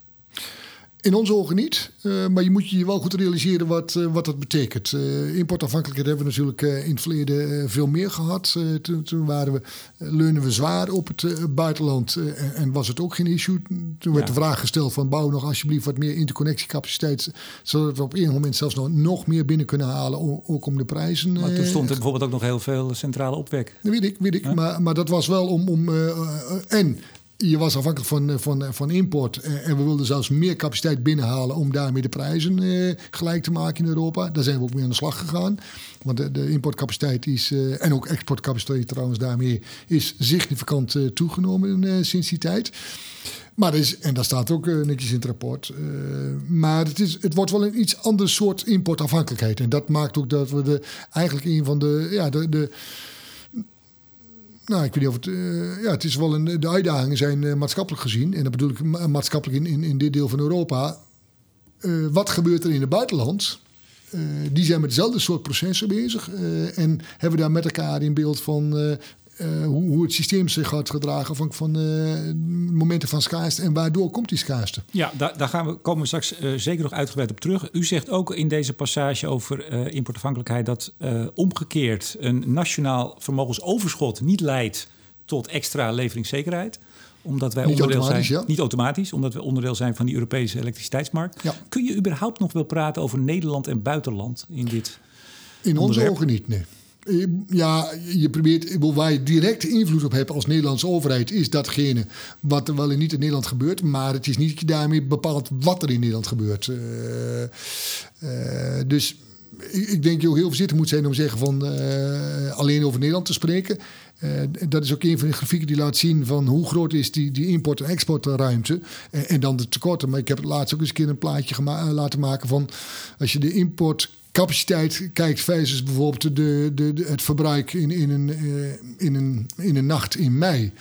In onze ogen niet, uh, maar je moet je wel goed realiseren wat, uh, wat dat betekent. Uh, importafhankelijkheid hebben we natuurlijk in het verleden veel meer gehad. Toen, toen, waren we, leunen we zwaar op het buitenland en, en, was het ook geen issue. Toen werd de vraag gesteld van bouw nog alsjeblieft wat meer interconnectiecapaciteit... zodat we op een moment zelfs nog, nog meer binnen kunnen halen, ook om de prijzen... Maar toen stond er bijvoorbeeld ook nog heel veel centrale opwek. Dat weet ik, weet ik. Maar, maar dat was wel om... om en je was afhankelijk van, van, van import. En we wilden zelfs meer capaciteit binnenhalen om daarmee de prijzen eh, gelijk te maken in Europa. Daar zijn we ook mee aan de slag gegaan. Want de, de importcapaciteit is, en ook exportcapaciteit trouwens daarmee, is significant toegenomen sinds die tijd. Maar is, en dat staat ook netjes in het rapport. maar het, is, het wordt wel een iets ander soort importafhankelijkheid. En dat maakt ook dat we de, eigenlijk een van de. Ja, de, de nou, ik weet niet of het. Uh, ja, het is wel een. De uitdagingen zijn uh, maatschappelijk gezien. En dat bedoel ik ma maatschappelijk in, in, dit deel van Europa. Uh, wat gebeurt er in het buitenland? die zijn met dezelfde soort processen bezig. en hebben daar met elkaar in beeld van. Uh, hoe, hoe, het systeem zich gaat gedragen afhankelijk van uh, momenten van schaarste en waardoor komt die schaarste. Ja, daar, daar gaan we, komen we straks uh, zeker nog uitgebreid op terug. U zegt ook in deze passage over importafhankelijkheid dat omgekeerd een nationaal vermogensoverschot niet leidt tot extra leveringszekerheid omdat wij niet onderdeel zijn, ja. niet automatisch, omdat we onderdeel zijn van die Europese elektriciteitsmarkt. Ja. Kun je überhaupt nog wel praten over Nederland en buitenland in dit? In onze ogen niet, nee. Ja, je probeert, waar je direct invloed op hebt als Nederlandse overheid, is datgene wat er wel en niet in Nederland gebeurt. Maar het is niet dat je daarmee bepaalt wat er in Nederland gebeurt. Uh, uh, dus ik, ik, denk je ook heel voorzichtig moet zijn om zeggen van alleen over Nederland te spreken. dat is ook een van de grafieken die laat zien van hoe groot is die, die import- en exportruimte. En, en dan de tekorten. Maar ik heb het laatst ook eens een keer een plaatje laten maken van als je de import capaciteit kijkt versus bijvoorbeeld de, de, het verbruik in, in, een, in, een, in een nacht in mei.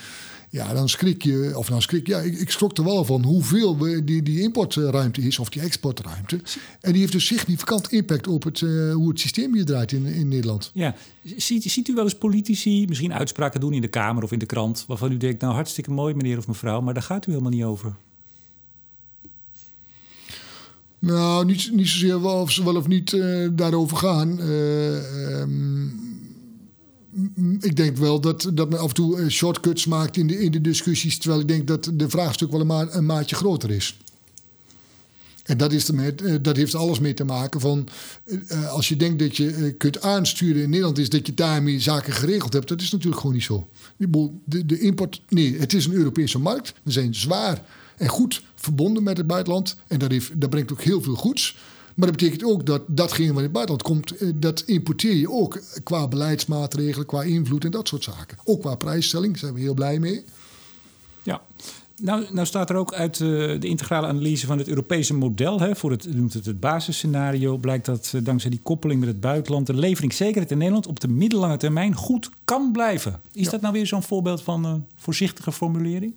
Ja, dan schrik je, of nou schrik ja, ik, ik schrok er wel van hoeveel die, importruimte is, of die exportruimte. En die heeft dus significant impact op het, uh, hoe het systeem hier draait in, in Nederland. Ja, ziet, ziet u wel eens politici misschien uitspraken doen in de Kamer of in de krant, waarvan u denkt, nou hartstikke mooi meneer of mevrouw, maar daar gaat u helemaal niet over? Nou, niet, niet zozeer wel of ze wel of niet uh, daarover gaan. Uh, um, ik denk wel dat, dat men af en toe eh, shortcuts maakt in de, in de discussies. Terwijl ik denk dat de vraagstuk wel een, ma een maatje groter is. En dat, is ermee, eh, dat heeft alles mee te maken van... Als je denkt dat je kunt aansturen in Nederland... is dat je daarmee zaken geregeld hebt. Dat is natuurlijk gewoon niet zo. De, de import... Nee, het is een Europese markt. We zijn zwaar en goed verbonden met het buitenland. En dat, heeft, dat brengt ook heel veel goeds. Maar dat betekent ook dat datgene wat in het buitenland komt, eh, dat importeer je ook qua beleidsmaatregelen, qua invloed en dat soort zaken. Ook qua prijsstelling, daar zijn we heel blij mee. Ja. Nou, nou staat er ook uit uh, de integrale analyse van het Europese model. Hè, voor het, noemt het het basisscenario. Blijkt dat uh, dankzij die koppeling met het buitenland. de leveringszekerheid in Nederland op de middellange termijn goed kan blijven. Is dat nou weer zo'n voorbeeld van een voorzichtige formulering?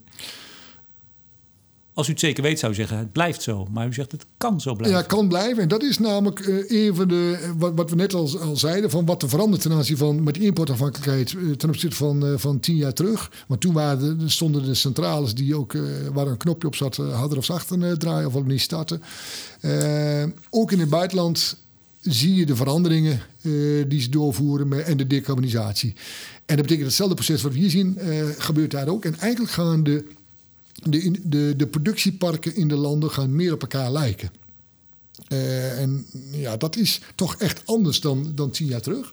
Als u het zeker weet, zou zeggen, het blijft zo. Maar u zegt, het kan zo blijven. Ja, kan blijven. En dat is namelijk uh, een van de, wat, wat we net al, al, zeiden... van wat er verandert ten aanzien van met importafhankelijkheid... Uh, ten opzichte van, van tien jaar terug. Want toen waren de, stonden de centrales die ook, waar een knopje op zat... hadden of zachter draaien of niet starten. ook in het buitenland zie je de veranderingen die ze doorvoeren met, en de decarbonisatie. En dat betekent hetzelfde proces wat we hier zien, gebeurt daar ook. En eigenlijk gaan de de, de, de productieparken in de landen gaan meer op elkaar lijken. Uh, en ja, dat is toch echt anders dan, dan tien jaar terug.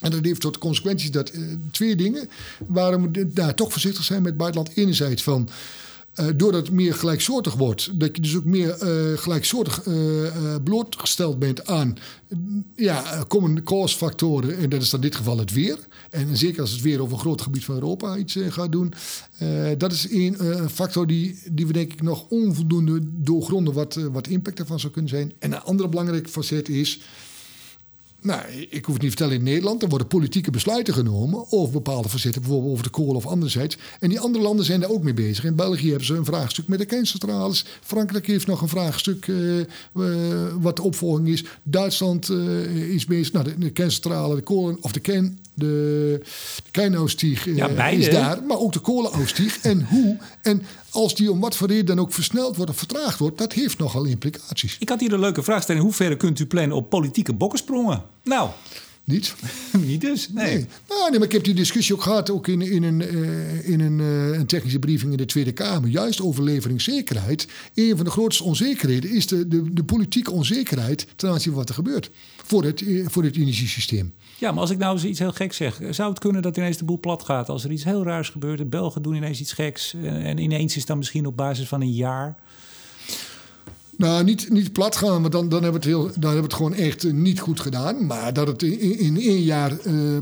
En dat heeft tot consequenties dat uh, twee dingen waarom we daar toch voorzichtig zijn met buitenland. Enerzijds van uh, doordat het meer gelijksoortig wordt, dat je dus ook meer uh, gelijksoortig uh, blootgesteld bent aan ja, common cause factoren. En dat is dan in dit geval het weer. En zeker als het weer over een groot gebied van Europa iets gaat doen. dat is één factor die, die we denk ik nog onvoldoende doorgronden wat, wat impact ervan zou kunnen zijn. En een andere belangrijke facet is nou, ik hoef het niet te vertellen in Nederland. Er worden politieke besluiten genomen over bepaalde facetten, bijvoorbeeld over de kolen of anderzijds. En die andere landen zijn daar ook mee bezig. In België hebben ze een vraagstuk met de kerncentrales. Frankrijk heeft nog een vraagstuk uh, uh, wat de opvolging is. Duitsland uh, is bezig. Nou, de, de kerncentrale, de kolen of de kern, de, de ja, is daar, maar ook de kolenausstieg. en hoe? En als die om wat voor reden dan ook versneld wordt of vertraagd wordt, dat heeft nogal implicaties. Ik had hier een leuke vraag stellen. In hoeverre kunt u plannen op politieke bokkensprongen? Nou. Niet? niet dus? Nee. nee. Nou, nee, maar ik heb die discussie ook gehad ook in, in, een, uh, in een, uh, een, technische briefing in de Tweede Kamer. Juist over leveringszekerheid. Een van de grootste onzekerheden is de, de, de politieke onzekerheid ten aanzien van wat er gebeurt voor het, eh, voor het energiesysteem. Ja, maar als ik nou eens iets heel geks zeg, zou het kunnen dat ineens de boel plat gaat? Als er iets heel raars gebeurt, de Belgen doen ineens iets geks en ineens is dan misschien op basis van een jaar nou, niet, niet plat gaan, want dan, dan, hebben we het heel, dan hebben we het gewoon echt eh, niet goed gedaan. Maar dat het in, in één jaar uh,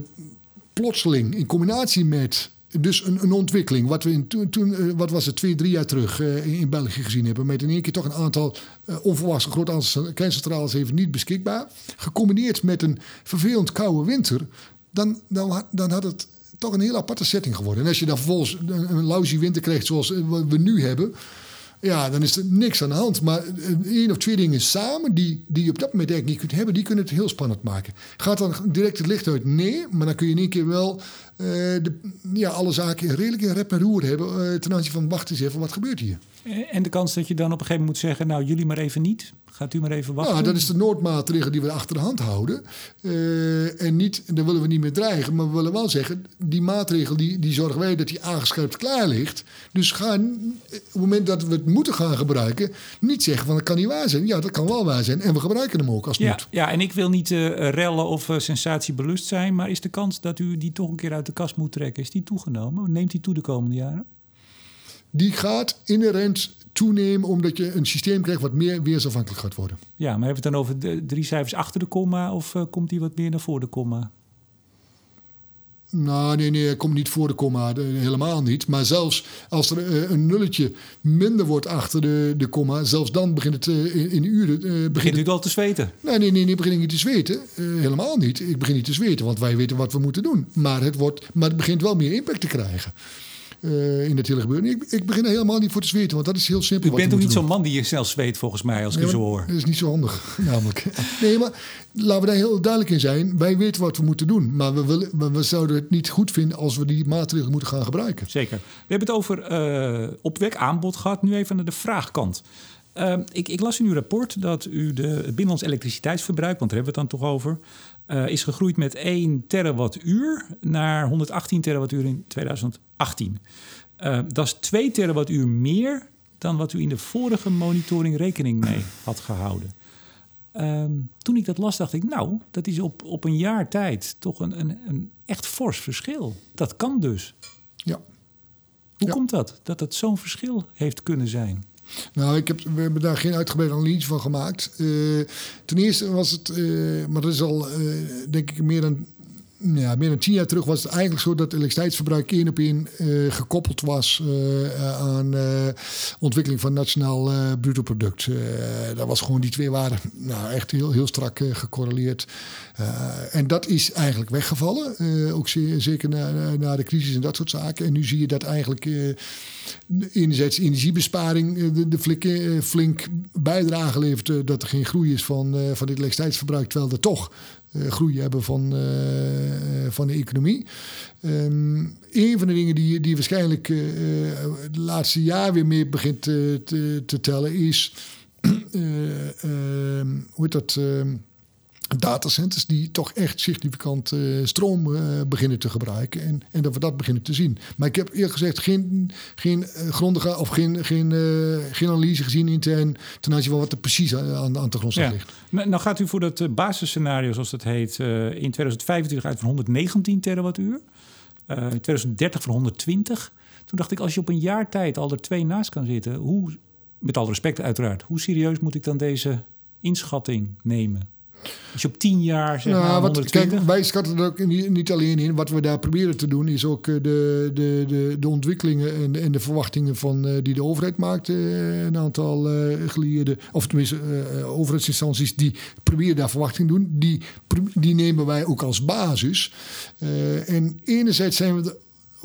plotseling in combinatie met dus een, een ontwikkeling, wat we in, toen, toen uh, wat was het, twee, drie jaar terug in België gezien hebben, met in één keer toch een aantal onverwachts groot aantal kerncentrales even niet beschikbaar, gecombineerd met een vervelend koude winter, dan, dan, dan had het toch een heel aparte setting geworden. En als je dan vervolgens een, een winter krijgt zoals we nu hebben, ja, dan is er niks aan de hand. Maar één of twee dingen samen die, die je op dat moment eigenlijk niet kunt hebben, die kunnen het heel spannend maken. Gaat dan direct het licht uit? Nee, maar dan kun je in één keer wel uh, de, ja, alle zaken redelijk in rep en roer hebben uh, ten aanzien van wacht eens even, wat gebeurt hier? En de kans dat je dan op een gegeven moment moet zeggen, nou jullie maar even niet, gaat u maar even wachten. Nou, dat is de noodmaatregel die we achter de hand houden. Uh, en niet, daar willen we niet meer dreigen, maar we willen wel zeggen, die maatregel die, die zorgen wij dat die aangescherpt klaar ligt. Dus ga op het moment dat we het moeten gaan gebruiken, niet zeggen van dat kan niet waar zijn. Ja, dat kan wel waar zijn en we gebruiken hem ook als het ja, moet. Ja, en ik wil niet rellen of sensatiebelust zijn, maar is de kans dat u die toch een keer uit de kast moet trekken, is die toegenomen? Neemt die toe de komende jaren? Die gaat inherent toenemen omdat je een systeem krijgt wat meer weersafhankelijk gaat worden. Ja, maar hebben we het dan over de drie cijfers achter de komma of uh, komt die wat meer naar voor de komma? Nou, nee, nee, komt niet voor de komma, helemaal niet. Maar zelfs als er uh, een nulletje minder wordt achter de, de komma, zelfs dan begint het uh, in, in, uren. begint, begint u al te zweten? Nee, nee, nee, nee begin ik niet te zweten. helemaal niet. Ik begin niet te zweten, want wij weten wat we moeten doen. Maar het, wordt, maar het begint wel meer impact te krijgen. Uh, in het hele gebeuren. Ik, ik, begin er helemaal niet voor te zweten, want dat is heel simpel. U bent toch niet zo'n man die je snel zweet, volgens mij, als ik u zo hoor. Dat is niet zo handig, namelijk. nee, maar laten we daar heel duidelijk in zijn. Wij weten wat we moeten doen, maar we, willen, we, zouden het niet goed vinden als we die maatregelen moeten gaan gebruiken. Zeker. We hebben het over uh, opwek, aanbod gehad. Nu even naar de vraagkant. Uh, ik, ik, las in uw rapport dat u de, het binnenlands elektriciteitsverbruik, want daar hebben we het dan toch over, uh, is gegroeid met 1 terawattuur naar 118 terawattuur in 2018. Uh, dat is 2 terawattuur meer dan wat u in de vorige monitoring rekening mee had gehouden. Um, toen ik dat las, dacht ik, nou, dat is op, op een jaar tijd toch een, een, een echt fors verschil. Dat kan dus. Ja. Hoe ja. komt dat, dat het zo'n verschil heeft kunnen zijn? Nou, ik heb, we hebben daar geen uitgebreide analyse van gemaakt. Uh, ten eerste was het, uh, maar dat is al, uh, denk ik, meer dan ja, meer dan tien jaar terug was het eigenlijk zo dat elektriciteitsverbruik één op één uh, gekoppeld was uh, aan uh, ontwikkeling van nationaal bruto product. dat was gewoon die twee waren nou, echt heel, heel strak gecorreleerd. en dat is eigenlijk weggevallen, ook zeker na, na, de crisis en dat soort zaken. En nu zie je dat eigenlijk enerzijds energiebesparing de, de flink, bijdrage levert dat er geen groei is van, van dit elektriciteitsverbruik, terwijl er toch groei hebben van, uh, van de economie. Um, een van de dingen die, die waarschijnlijk uh, het laatste jaar weer meer begint te, te, te tellen is. Ehm, hoe heet dat? Datacenters die toch echt significant uh, stroom uh, beginnen te gebruiken. En, en dat we dat beginnen te zien. Maar ik heb eerlijk gezegd geen, geen grondige of geen, geen, uh, geen analyse gezien intern ten aanzien van wat er precies aan, aan de grondslag ja. ligt. Nou, nou gaat u voor dat basisscenario, zoals dat heet, in 2025 uit van 119 terawattuur. in 2030 van 120. Toen dacht ik, als je op een jaar tijd al er twee naast kan zitten, hoe, met alle respect uiteraard, hoe serieus moet ik dan deze inschatting nemen? Als je op tien jaar zeg nou, maar, wat, kijk, wij schatten er ook niet, alleen in. Wat we daar proberen te doen is ook de, de, de, de ontwikkelingen en, en de verwachtingen van, uh, die de overheid maakt. Uh, een aantal uh, gelieerde, of tenminste overheidsinstanties die proberen daar verwachtingen te doen. Die, die nemen wij ook als basis. en enerzijds zijn we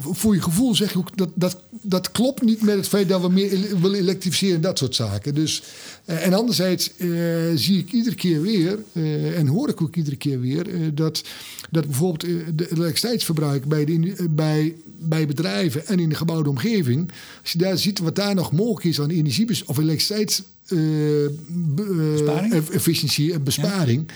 voor je gevoel zeg je ook dat, dat dat klopt niet met het feit dat we meer willen elektrificeren en dat soort zaken. Dus, uh, en anderzijds uh, zie ik iedere keer weer, uh, en hoor ik ook iedere keer weer, dat, dat bijvoorbeeld de elektriciteitsverbruik bij, de, bij, bij bedrijven en in de gebouwde omgeving, als je daar ziet wat daar nog mogelijk is aan energie of elektriciteitsefficiëntie en besparing.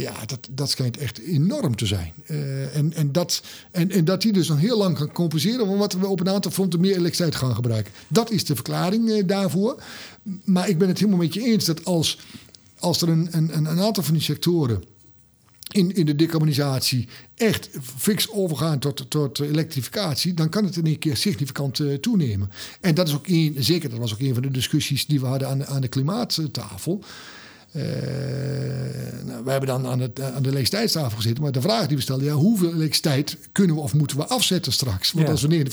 Ja. Dat, dat schijnt echt enorm te zijn. Uh, en, en, dat, en, en dat die dus nog heel lang kan compenseren... van wat we op een aantal fronten meer elektriciteit gaan gebruiken. Dat is de verklaring uh, daarvoor. Maar ik ben het helemaal met je eens dat als, als er een, een, een aantal van die sectoren... In, in de decarbonisatie echt fix overgaan tot, tot elektrificatie, dan kan het in één keer significant uh, toenemen. En dat is ook een, zeker, dat was ook een van de discussies die we hadden aan, aan de klimaattafel. Uh, nou, we hebben dan aan, het, aan de elektriciteitstafel gezeten. Maar de vraag die we stelden, ja, hoeveel elektriciteit kunnen we of moeten we afzetten straks? Want ja. als we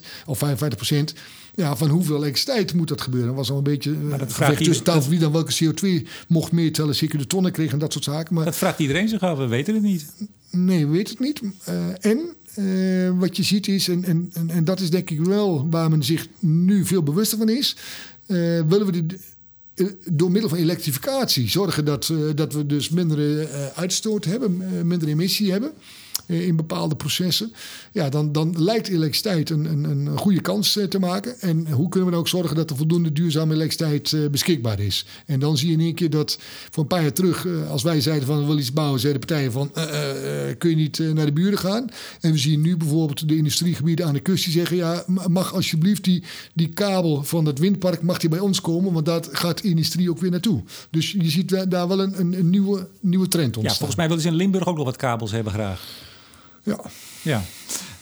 49% of 55%, ja, van hoeveel elektriciteit moet dat gebeuren? Was al een beetje maar dat vraagt tussen tafel wie dan welke CO2 mocht meetellen, zeker de tonnen kreeg en dat soort zaken. Maar, dat vraagt iedereen zich af, we weten het niet. Nee, we weten het niet. Uh, en uh, wat je ziet is, en, en, en, en, dat is denk ik wel waar men zich nu veel bewuster van is, willen we de door middel van elektrificatie zorgen dat, uh, dat we dus minder uh, uitstoot hebben, minder emissie hebben in bepaalde processen. Ja, dan, dan lijkt elektriciteit een, een, een goede kans te maken. En hoe kunnen we dan ook zorgen dat er voldoende duurzame elektriciteit beschikbaar is? En dan zie je in één keer dat voor een paar jaar terug, als wij zeiden van we willen iets bouwen, zeiden partijen van kun je niet naar de buren gaan? En we zien nu bijvoorbeeld de industriegebieden aan de kust die zeggen ja, mag alsjeblieft die, die kabel van het windpark mag die bij ons komen, want dat gaat industrie ook weer naartoe. Dus je ziet daar wel een, een, een nieuwe, nieuwe trend ontstaan. Ja, volgens mij willen ze in Limburg ook nog wat kabels hebben graag. Ja. Ja.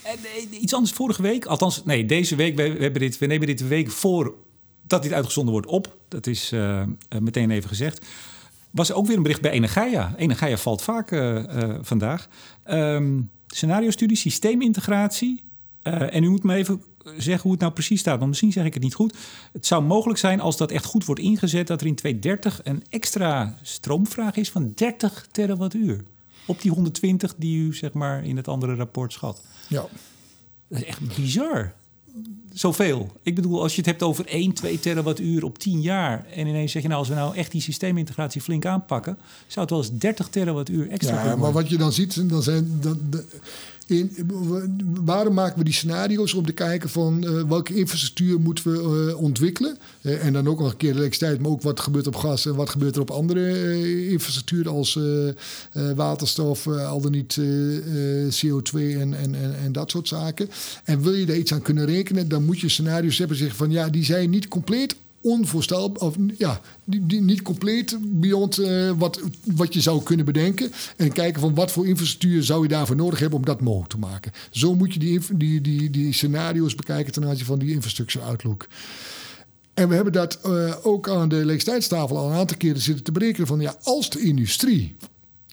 En, iets anders vorige week, althans, nee, deze week, we, hebben dit, we nemen dit de week voor dat dit uitgezonden wordt op. Dat is uh, meteen even gezegd. Was ook weer een bericht bij Energia. Energia valt vaak uh, vandaag. Um, scenario-studie, systeemintegratie. en u moet me even zeggen hoe het nou precies staat, want misschien zeg ik het niet goed. Het zou mogelijk zijn als dat echt goed wordt ingezet, dat er in 2030 een extra stroomvraag is van 30 terawattuur. Op die 120 die u zeg maar in het andere rapport schat. Ja. Dat is echt bizar. Zoveel. Ik bedoel, als je het hebt over 1, 2 terawattuur op 10 jaar. En ineens zeg je nou, als we nou echt die systeemintegratie flink aanpakken, zou het wel eens 30 terawattuur extra ja, Maar wat je dan ziet, dan zijn. Dan, de, waarom maken we die scenario's om te kijken van uh, welke infrastructuur moeten we uh, ontwikkelen? Uh, en dan ook nog een keer de elektriciteit, maar ook wat gebeurt op gas en wat gebeurt er op andere infrastructuur als waterstof, al dan niet CO2 en, en, en, en, dat soort zaken. En wil je daar iets aan kunnen rekenen, dan moet je scenario's hebben zeggen van ja, die zijn niet compleet onvoorstelbaar, of ja, die, niet compleet beyond uh, wat, wat je zou kunnen bedenken. En kijken van wat voor infrastructuur zou je daarvoor nodig hebben om dat mogelijk te maken. Zo moet je die, die, die, die scenario's bekijken ten aanzien van die infrastructure outlook. En we hebben dat uh, ook aan de elektriciteitstafel al een aantal keren zitten te berekenen van ja, als de industrie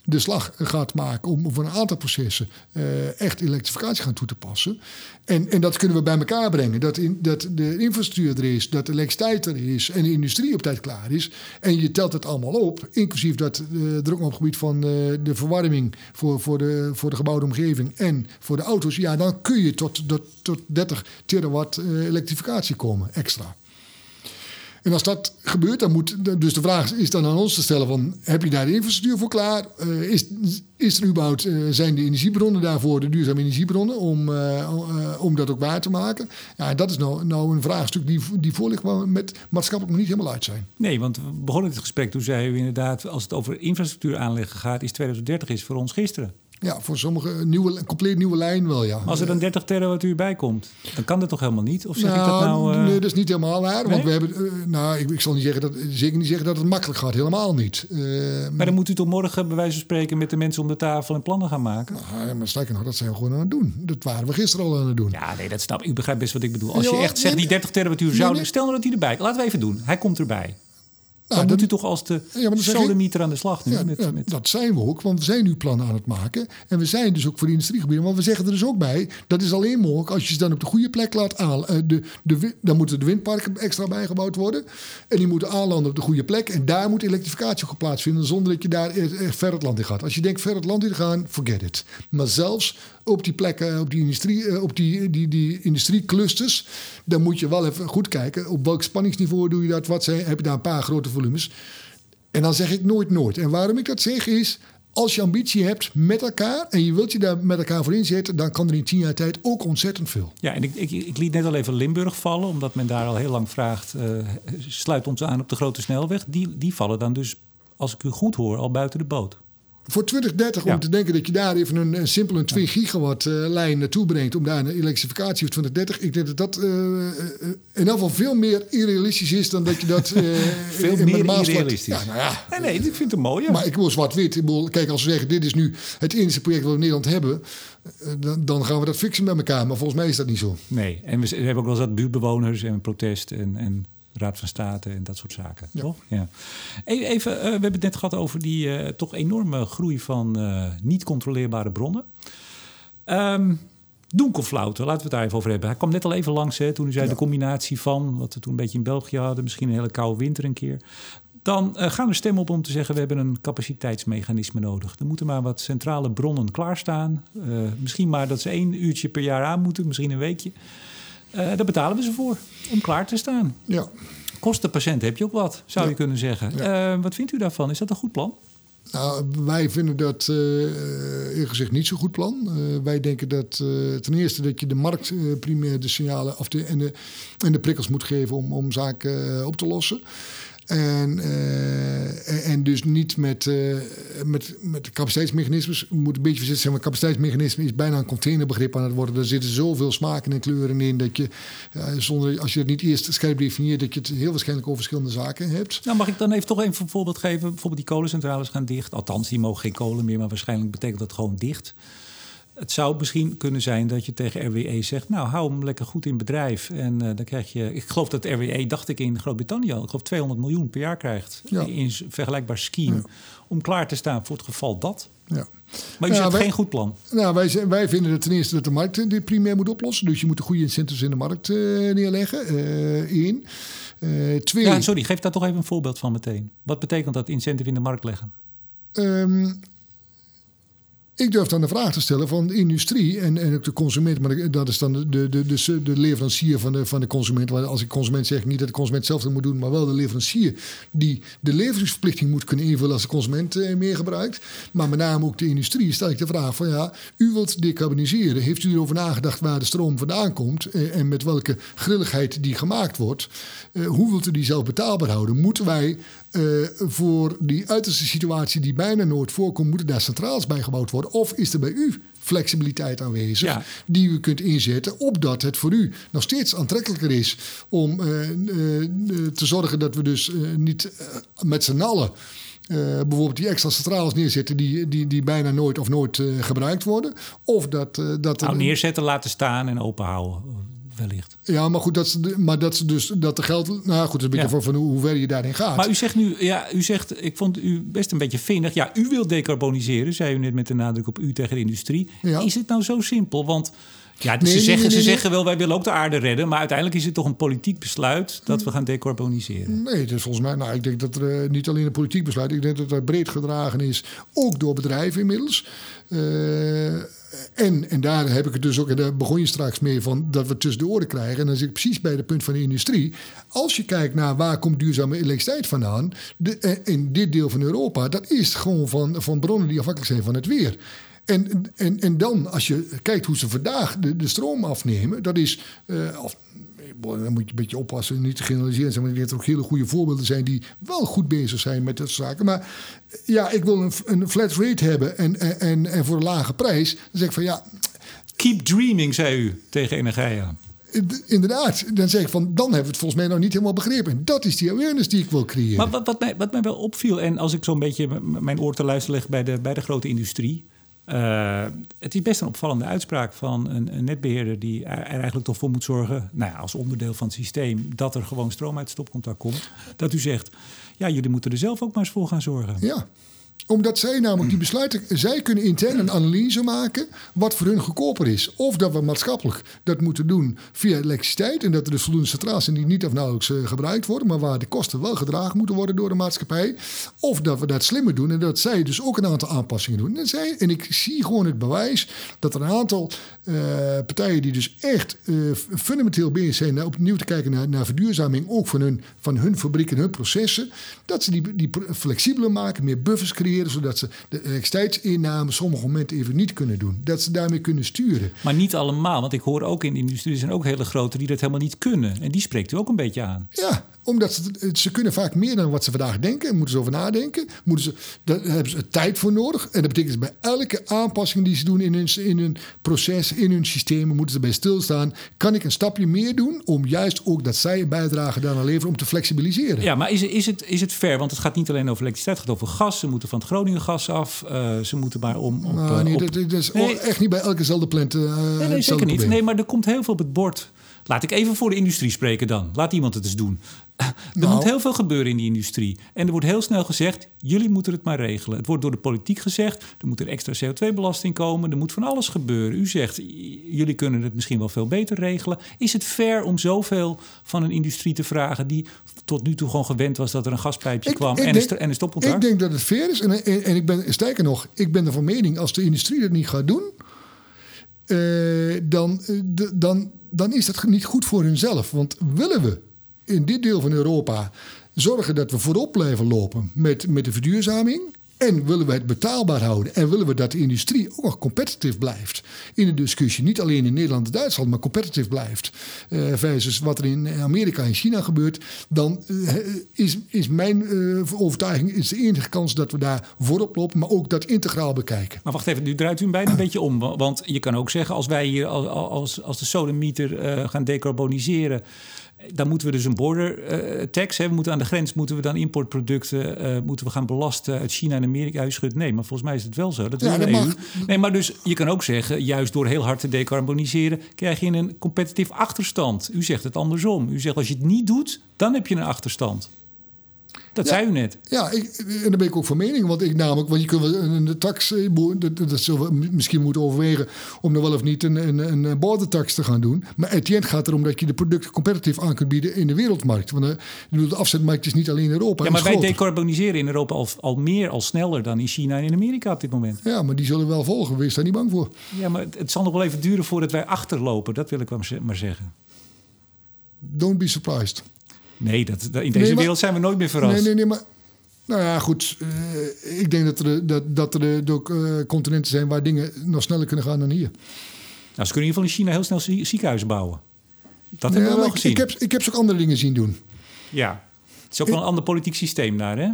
de slag gaat maken om voor een aantal processen uh, echt elektrificatie gaan toe te passen. En, en dat kunnen we bij elkaar brengen. Dat, in, dat de infrastructuur er is, dat de elektriciteit er is en de industrie op tijd klaar is. En je telt het allemaal op, inclusief dat uh, druk op het gebied van uh, de verwarming voor, voor, de, voor de gebouwde omgeving en voor de auto's. Ja, dan kun je tot, tot, tot 30 terawatt elektrificatie komen extra. En als dat gebeurt, dan moet. Dus de vraag is dan aan ons te stellen: van, heb je daar de infrastructuur voor klaar? Uh, is, is er überhaupt, uh, zijn de energiebronnen daarvoor, de duurzame energiebronnen, om, uh, om dat ook waar te maken? Ja, dat is nou, nou een vraagstuk die, die voor ligt, waar we met maatschappelijk nog niet helemaal uit zijn. Nee, want we begonnen het gesprek, toen zei u inderdaad, als het over infrastructuur aanleggen gaat, is 2030 is voor ons gisteren. Ja, voor sommige nieuwe, een compleet nieuwe lijn wel, ja. als er dan 30 terawattuur bij komt, dan kan dat toch helemaal niet? Of zeg nou, ik dat nou... Uh... Nee, dat is niet helemaal waar. Want we hebben... Uh, nou, ik, ik, zal niet zeggen dat, zeker niet zeggen dat het makkelijk gaat. Helemaal niet. Uh, maar dan moet u toch morgen bij wijze van spreken... met de mensen om de tafel en plannen gaan maken? Nou, maar sterker nog, dat zijn we gewoon aan het doen. Dat waren we gisteren al aan het doen. Ja, nee, dat snap ik. U begrijpt best wat ik bedoel. Als je echt zegt, die 30 terawattuur zouden... Stel nou dat hij erbij... Laten we even doen. Hij komt erbij. Nou, dan moet u toch als de ja, sodemieter aan de slag nu? Ja, met, met... Dat zijn we ook, want we zijn nu plannen aan het maken. En we zijn dus ook voor de industriegebieden. Want we zeggen er dus ook bij, dat is alleen mogelijk als je ze dan op de goede plek laat aan. Uh, de, de, dan moeten de windparken extra bijgebouwd worden. En die moeten aanlanden op de goede plek. En daar moet elektrificatie op plaatsvinden, zonder dat je daar echt ver het land in gaat. Als je denkt ver het land in gaan, forget it. Maar zelfs op die plekken, op die, industrie, eh, op die, die, die industrieclusters, dan moet je wel even goed kijken op welk spanningsniveau doe je dat. Wat zijn, heb je daar een paar grote volumes? En dan zeg ik nooit nooit. En waarom ik dat zeg is, als je ambitie hebt met elkaar en je wilt je daar met elkaar voor inzetten, dan kan er in tien jaar tijd ook ontzettend veel. Ja, en ik, ik, ik liet net al even Limburg vallen, omdat men daar al heel lang vraagt: uh, sluit ons aan op de grote snelweg. Die, die vallen dan dus, als ik u goed hoor, al buiten de boot voor 2030 om te denken dat je daar even een, een simpel een 2 gigawatt uh, lijn naartoe brengt om daar een elektrificatie voor 2030. Ik denk dat dat uh, in elk geval veel meer irrealistisch is dan dat je dat uh, veel in meer irrealistisch. Ja, nou ja. Nee, nee, ik vind het mooi. Maar ik wil zwart-wit. Kijk, als we zeggen dit is nu het enige project wat we in Nederland hebben, dan, dan, gaan we dat fixen met elkaar. Maar volgens mij is dat niet zo. Nee, en we, hebben ook wel eens dat buurtbewoners en protest en, en Raad van State en dat soort zaken. Toch? Ja. E-, even, uh, we hebben het net gehad over die uh, toch enorme groei van uh, niet controleerbare bronnen. Um, Donkelflauten, laten we het daar even over hebben. Hij kwam net al even langs hè, toen u zei ja. de combinatie van wat we toen een beetje in België hadden, misschien een hele koude winter een keer. Dan gaan we stemmen op om te zeggen: we hebben een capaciteitsmechanisme nodig. Er moeten maar wat centrale bronnen klaarstaan. Misschien maar dat ze één uurtje per jaar aan moeten, misschien een weekje. Uh, daar betalen we ze voor om klaar te staan. Ja. Kost de patiënt heb je ook wat, zou ja. je kunnen zeggen. Ja. Uh, wat vindt u daarvan? Is dat een goed plan? Nou, wij vinden dat uh, eerlijk gezegd niet zo'n goed plan. Uh, wij denken dat uh, ten eerste dat je de markt primair de signalen of de, en, de, en de prikkels moet geven om, om zaken op te lossen. En, uh, en dus niet met, uh, met, met capaciteitsmechanismes. Je moet een beetje voorzichtig zijn, maar capaciteitsmechanisme is bijna een containerbegrip aan het worden. Er zitten zoveel smaken en kleuren in dat je, uh, zonder, als je het niet eerst scherp definieert, dat je het heel waarschijnlijk over verschillende zaken hebt. Nou, mag ik dan even toch even een voorbeeld geven? Bijvoorbeeld die kolencentrales gaan dicht. Althans, die mogen geen kolen meer, maar waarschijnlijk betekent dat gewoon dicht. Het zou misschien kunnen zijn dat je tegen RWE zegt... nou, hou hem lekker goed in bedrijf. En uh, dan krijg je... Ik geloof dat RWE, dacht ik in Groot-Brittannië al... ik geloof 200 miljoen per jaar krijgt ja. in een vergelijkbaar scheme... om klaar te staan voor het geval dat. Ja. Maar u zegt geen goed plan. Nou, wij, wij vinden het ten eerste dat de markt dit primair moet oplossen. Dus je moet de goede incentives in de markt uh, neerleggen. Uh, één. twee. Ja, sorry, geef daar toch even een voorbeeld van meteen. Wat betekent dat incentive in de markt leggen? Um, ik durf dan de vraag te stellen van de industrie en, en ook de consument, maar dat is dan de, de, de, de leverancier van de, van de consument. Want als ik consument zeg, niet dat de consument zelf dat moet doen, maar wel de leverancier die de leveringsverplichting moet kunnen invullen als de consument eh, meer gebruikt. Maar met name ook de industrie stel ik de vraag van ja, u wilt decarboniseren. Heeft u erover nagedacht waar de stroom vandaan komt eh, en met welke grilligheid die gemaakt wordt? Eh, hoe wilt u die zelf betaalbaar houden? Moeten wij uh, voor die uiterste situatie die bijna nooit voorkomt, moeten daar centraals bij gebouwd worden? Of is er bij u flexibiliteit aanwezig die u kunt inzetten, opdat het voor u nog steeds aantrekkelijker is om uh, uh, te zorgen dat we dus niet met z'n allen. bijvoorbeeld die extra centrales neerzetten die, die, die bijna nooit of nooit gebruikt worden. Of dat, dat nou, neerzetten, laten staan en open houden wellicht. Ja, maar goed, dat ze, maar dat ze dus dat de geld. Nou goed, een beetje van, van hoe ver je daarin gaat. Maar u zegt nu, ja, u zegt, ik vond u best een beetje vinnig. Ja, u wilt decarboniseren, zei u net met de nadruk op u tegen de industrie. Ja. Is het nou zo simpel? Want ja, ze, zeggen, ze zeggen wel, wij willen ook de aarde redden. Maar uiteindelijk is het toch een politiek besluit dat we gaan decarboniseren. Nee, het is volgens mij, nou, ik denk dat er uh, niet alleen een politiek besluit. Ik denk dat het breed gedragen is, ook door bedrijven inmiddels. Uh, en, en daar heb ik het dus ook, en daar begon je straks mee van dat we tussen de oren krijgen. En dan zit ik precies bij het punt van de industrie. Als je kijkt naar waar komt duurzame elektriciteit vandaan, eh, in dit deel van Europa, dat is gewoon van, van bronnen die afhankelijk zijn van het weer. En, en, en dan, als je kijkt hoe ze vandaag de, de stroom afnemen, dat is, uh, dan moet je een beetje oppassen, niet te generaliseren. Zijn, maar ik denk dat er ook hele goede voorbeelden zijn die wel goed bezig zijn met dat soort zaken. Maar ja, ik wil een, een flat rate hebben en, en, en voor een lage prijs. Dan zeg ik van ja. Keep dreaming, zei u tegen Energia. Inderdaad, dan zeg ik van, dan hebben we het volgens mij nog niet helemaal begrepen. En dat is die awareness die ik wil creëren. Maar wat, wat, mij, wat mij wel opviel, en als ik zo'n beetje mijn oor te luisteren leg bij de, bij de grote industrie. Uh, het is best een opvallende uitspraak van een, een, netbeheerder die er eigenlijk toch voor moet zorgen, nou ja, als onderdeel van het systeem, dat er gewoon stroom uit het stopcontact komt. Dat u zegt, ja, jullie moeten er zelf ook maar eens voor gaan zorgen. Ja, omdat zij namelijk die besluiten, zij kunnen intern een analyse maken wat voor hun goedkoper is. Of dat we maatschappelijk dat moeten doen via elektriciteit en dat er dus voldoende centrales zijn die niet of nauwelijks uh, gebruikt worden, maar waar de kosten wel gedragen moeten worden door de maatschappij. Of dat we dat slimmer doen en dat zij dus ook een aantal aanpassingen doen. En, zij, en ik zie gewoon het bewijs dat er een aantal uh, partijen die dus echt uh, fundamenteel bezig zijn opnieuw te kijken naar, naar verduurzaming, ook van hun, van hun fabriek en hun processen, dat ze die, die flexibeler maken, meer buffers creëren zodat ze de elektriciteitsinname sommige momenten even niet kunnen doen. Dat ze daarmee kunnen sturen. Maar niet allemaal, want ik hoor ook in de industrie, er zijn ook hele grote die dat helemaal niet kunnen. En die spreekt u ook een beetje aan. Ja, omdat ze, ze kunnen vaak meer dan wat ze vandaag denken. En moeten ze over nadenken. Moeten ze, daar hebben ze tijd voor nodig. En dat betekent bij elke aanpassing die ze doen in hun, in hun proces, in hun systemen, moeten ze bij stilstaan. Kan ik een stapje meer doen om juist ook dat zij een bijdrage daaraan leveren om te flexibiliseren? Ja, maar is, is, het, is het fair? Want het gaat niet alleen over elektriciteit, het gaat over gas. Ze moeten van het Groningen gas af. Uh, ze moeten maar om. Op, nou, nee, op... Dat, is echt niet bij elkezelfde plant. Uh, nee, nee zeker niet. Nee, maar er komt heel veel op het bord. Laat ik even voor de industrie spreken dan. Laat iemand het eens doen. Er nou. moet heel veel gebeuren in die industrie. En er wordt heel snel gezegd: jullie moeten het maar regelen. Het wordt door de politiek gezegd: er moet een extra CO2-belasting komen. Er moet van alles gebeuren. U zegt: jullie kunnen het misschien wel veel beter regelen. Is het fair om zoveel van een industrie te vragen die tot nu toe gewoon gewend was dat er een gaspijpje kwam en, een, en een stopcontract? Ik denk dat het fair is. En, en, ik ben sterker nog, ik ben ervan mening: als de industrie dat niet gaat doen, uh, dan, uh, dan, dan is dat niet goed voor hunzelf. Want willen we in dit deel van Europa zorgen dat we voorop blijven lopen met, met de verduurzaming. En willen we het betaalbaar houden en willen we dat de industrie ook nog competitief blijft in de discussie. Niet alleen in Nederland en Duitsland, maar competitief blijft. Uh, versus wat er in Amerika en China gebeurt. Dan uh, is, is mijn uh, overtuiging is de enige kans dat we daar voorop lopen, maar ook dat integraal bekijken. Maar wacht even, nu draait u bijna een beetje om. Want je kan ook zeggen, als wij hier als, als, als de sodemieter gaan decarboniseren dan moeten we dus een border uh, tax hebben. Moeten aan de grens moeten we dan importproducten uh, moeten we gaan belasten uit China en Amerika. U schudt nee, maar volgens mij is het wel zo. Dat ja, dat mag. Nee, maar dus je kan ook zeggen, juist door heel hard te decarboniseren, krijg je een competitief achterstand. U zegt het andersom. U zegt als je het niet doet, dan heb je een achterstand. Dat zei u net. Ja, ik, en daar ben ik ook van mening. Want ik namelijk, want je kunt wel een tax, eh, dat, dat zullen we misschien moeten overwegen om er wel of niet een, een, een bordertax te gaan doen. Maar het gaat erom dat je de producten competitief aan kunt bieden in de wereldmarkt. Want uh, de afzetmarkt is niet alleen in Europa. Ja, maar wij decarboniseren in Europa al, al meer, al sneller dan in China en in Amerika op dit moment. Ja, maar die zullen wel volgen. Wees daar niet bang voor. Ja, maar het zal nog wel even duren voordat wij achterlopen. Dat wil ik wel maar zeggen. Don't be surprised. Nee, dat, in deze wereld zijn we nooit meer verrast. Nee, nee, nee, maar... Nou ja, goed. Uh, ik denk dat er, dat, dat er ook uh, continenten zijn waar dingen nog sneller kunnen gaan dan hier. Nou, ze kunnen in ieder geval in China heel snel ziekenhuizen bouwen. Dat hebben we wel gezien. Ik heb, ik heb ze ook andere dingen zien doen. Ja, het is ook wel een ander politiek systeem daar, hè?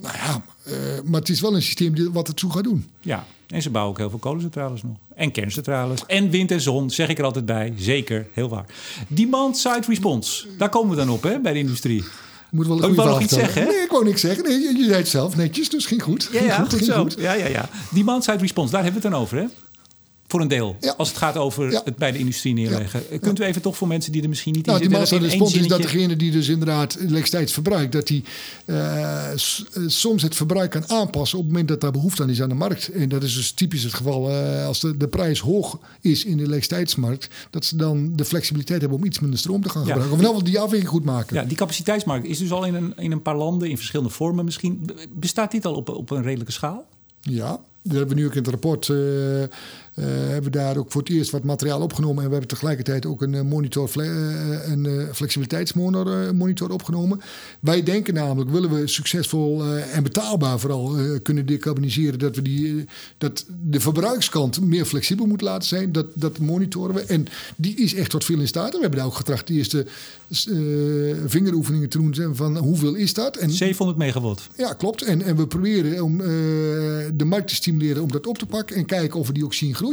Nou ja, uh, maar het is wel een systeem wat het toe gaat doen. Ja, en ze bouwen ook heel veel kolencentrales nog. En kerncentrales. En wind en zon, zeg ik er altijd bij. Zeker, heel waar. Demand-side response. Daar komen we dan op, hè, bij de industrie. Moet wel een oh, nog iets zeggen, hè? Nee, ik wou niks zeggen. Nee, je, je zei het zelf netjes, dus ging goed. Ja, ja, goed, zo. Ja, ja, ja. Demand-side response, daar hebben we het dan over, hè? Voor een deel. Als het gaat over het bij de industrie neerleggen. Kunt u even toch voor mensen die er misschien niet nou, in zitten... Die respons is dat degene die dus inderdaad elektriciteit verbruikt... dat die uh, soms het verbruik kan aanpassen... op het moment dat daar behoefte aan is aan de markt. En dat is dus typisch het geval uh, als de, de prijs hoog is in de elektriciteitsmarkt... dat ze dan de flexibiliteit hebben om iets minder stroom te gaan gebruiken. Of in ieder die afweging goed maken. Ja, die capaciteitsmarkt is dus al in een, in een paar landen... in verschillende vormen misschien. Bestaat dit al op, op een redelijke schaal? Ja, dat hebben we nu ook in het rapport... Uh, hebben we daar ook voor het eerst wat materiaal opgenomen. En we hebben tegelijkertijd ook een eh, monitor, uh, een flexibiliteitsmonitor opgenomen. Wij denken namelijk, willen we succesvol en betaalbaar vooral kunnen decarboniseren, dat we die, dat de verbruikskant meer flexibel moet laten zijn. Dat, dat monitoren we. En die is echt tot veel in staat. we hebben daar ook getracht de eerste vingeroefeningen te doen van hoeveel is dat? En, 700 megawatt. Ja, klopt. En, en we proberen om de markt te stimuleren om dat op te pakken en kijken of we die ook zien groeien.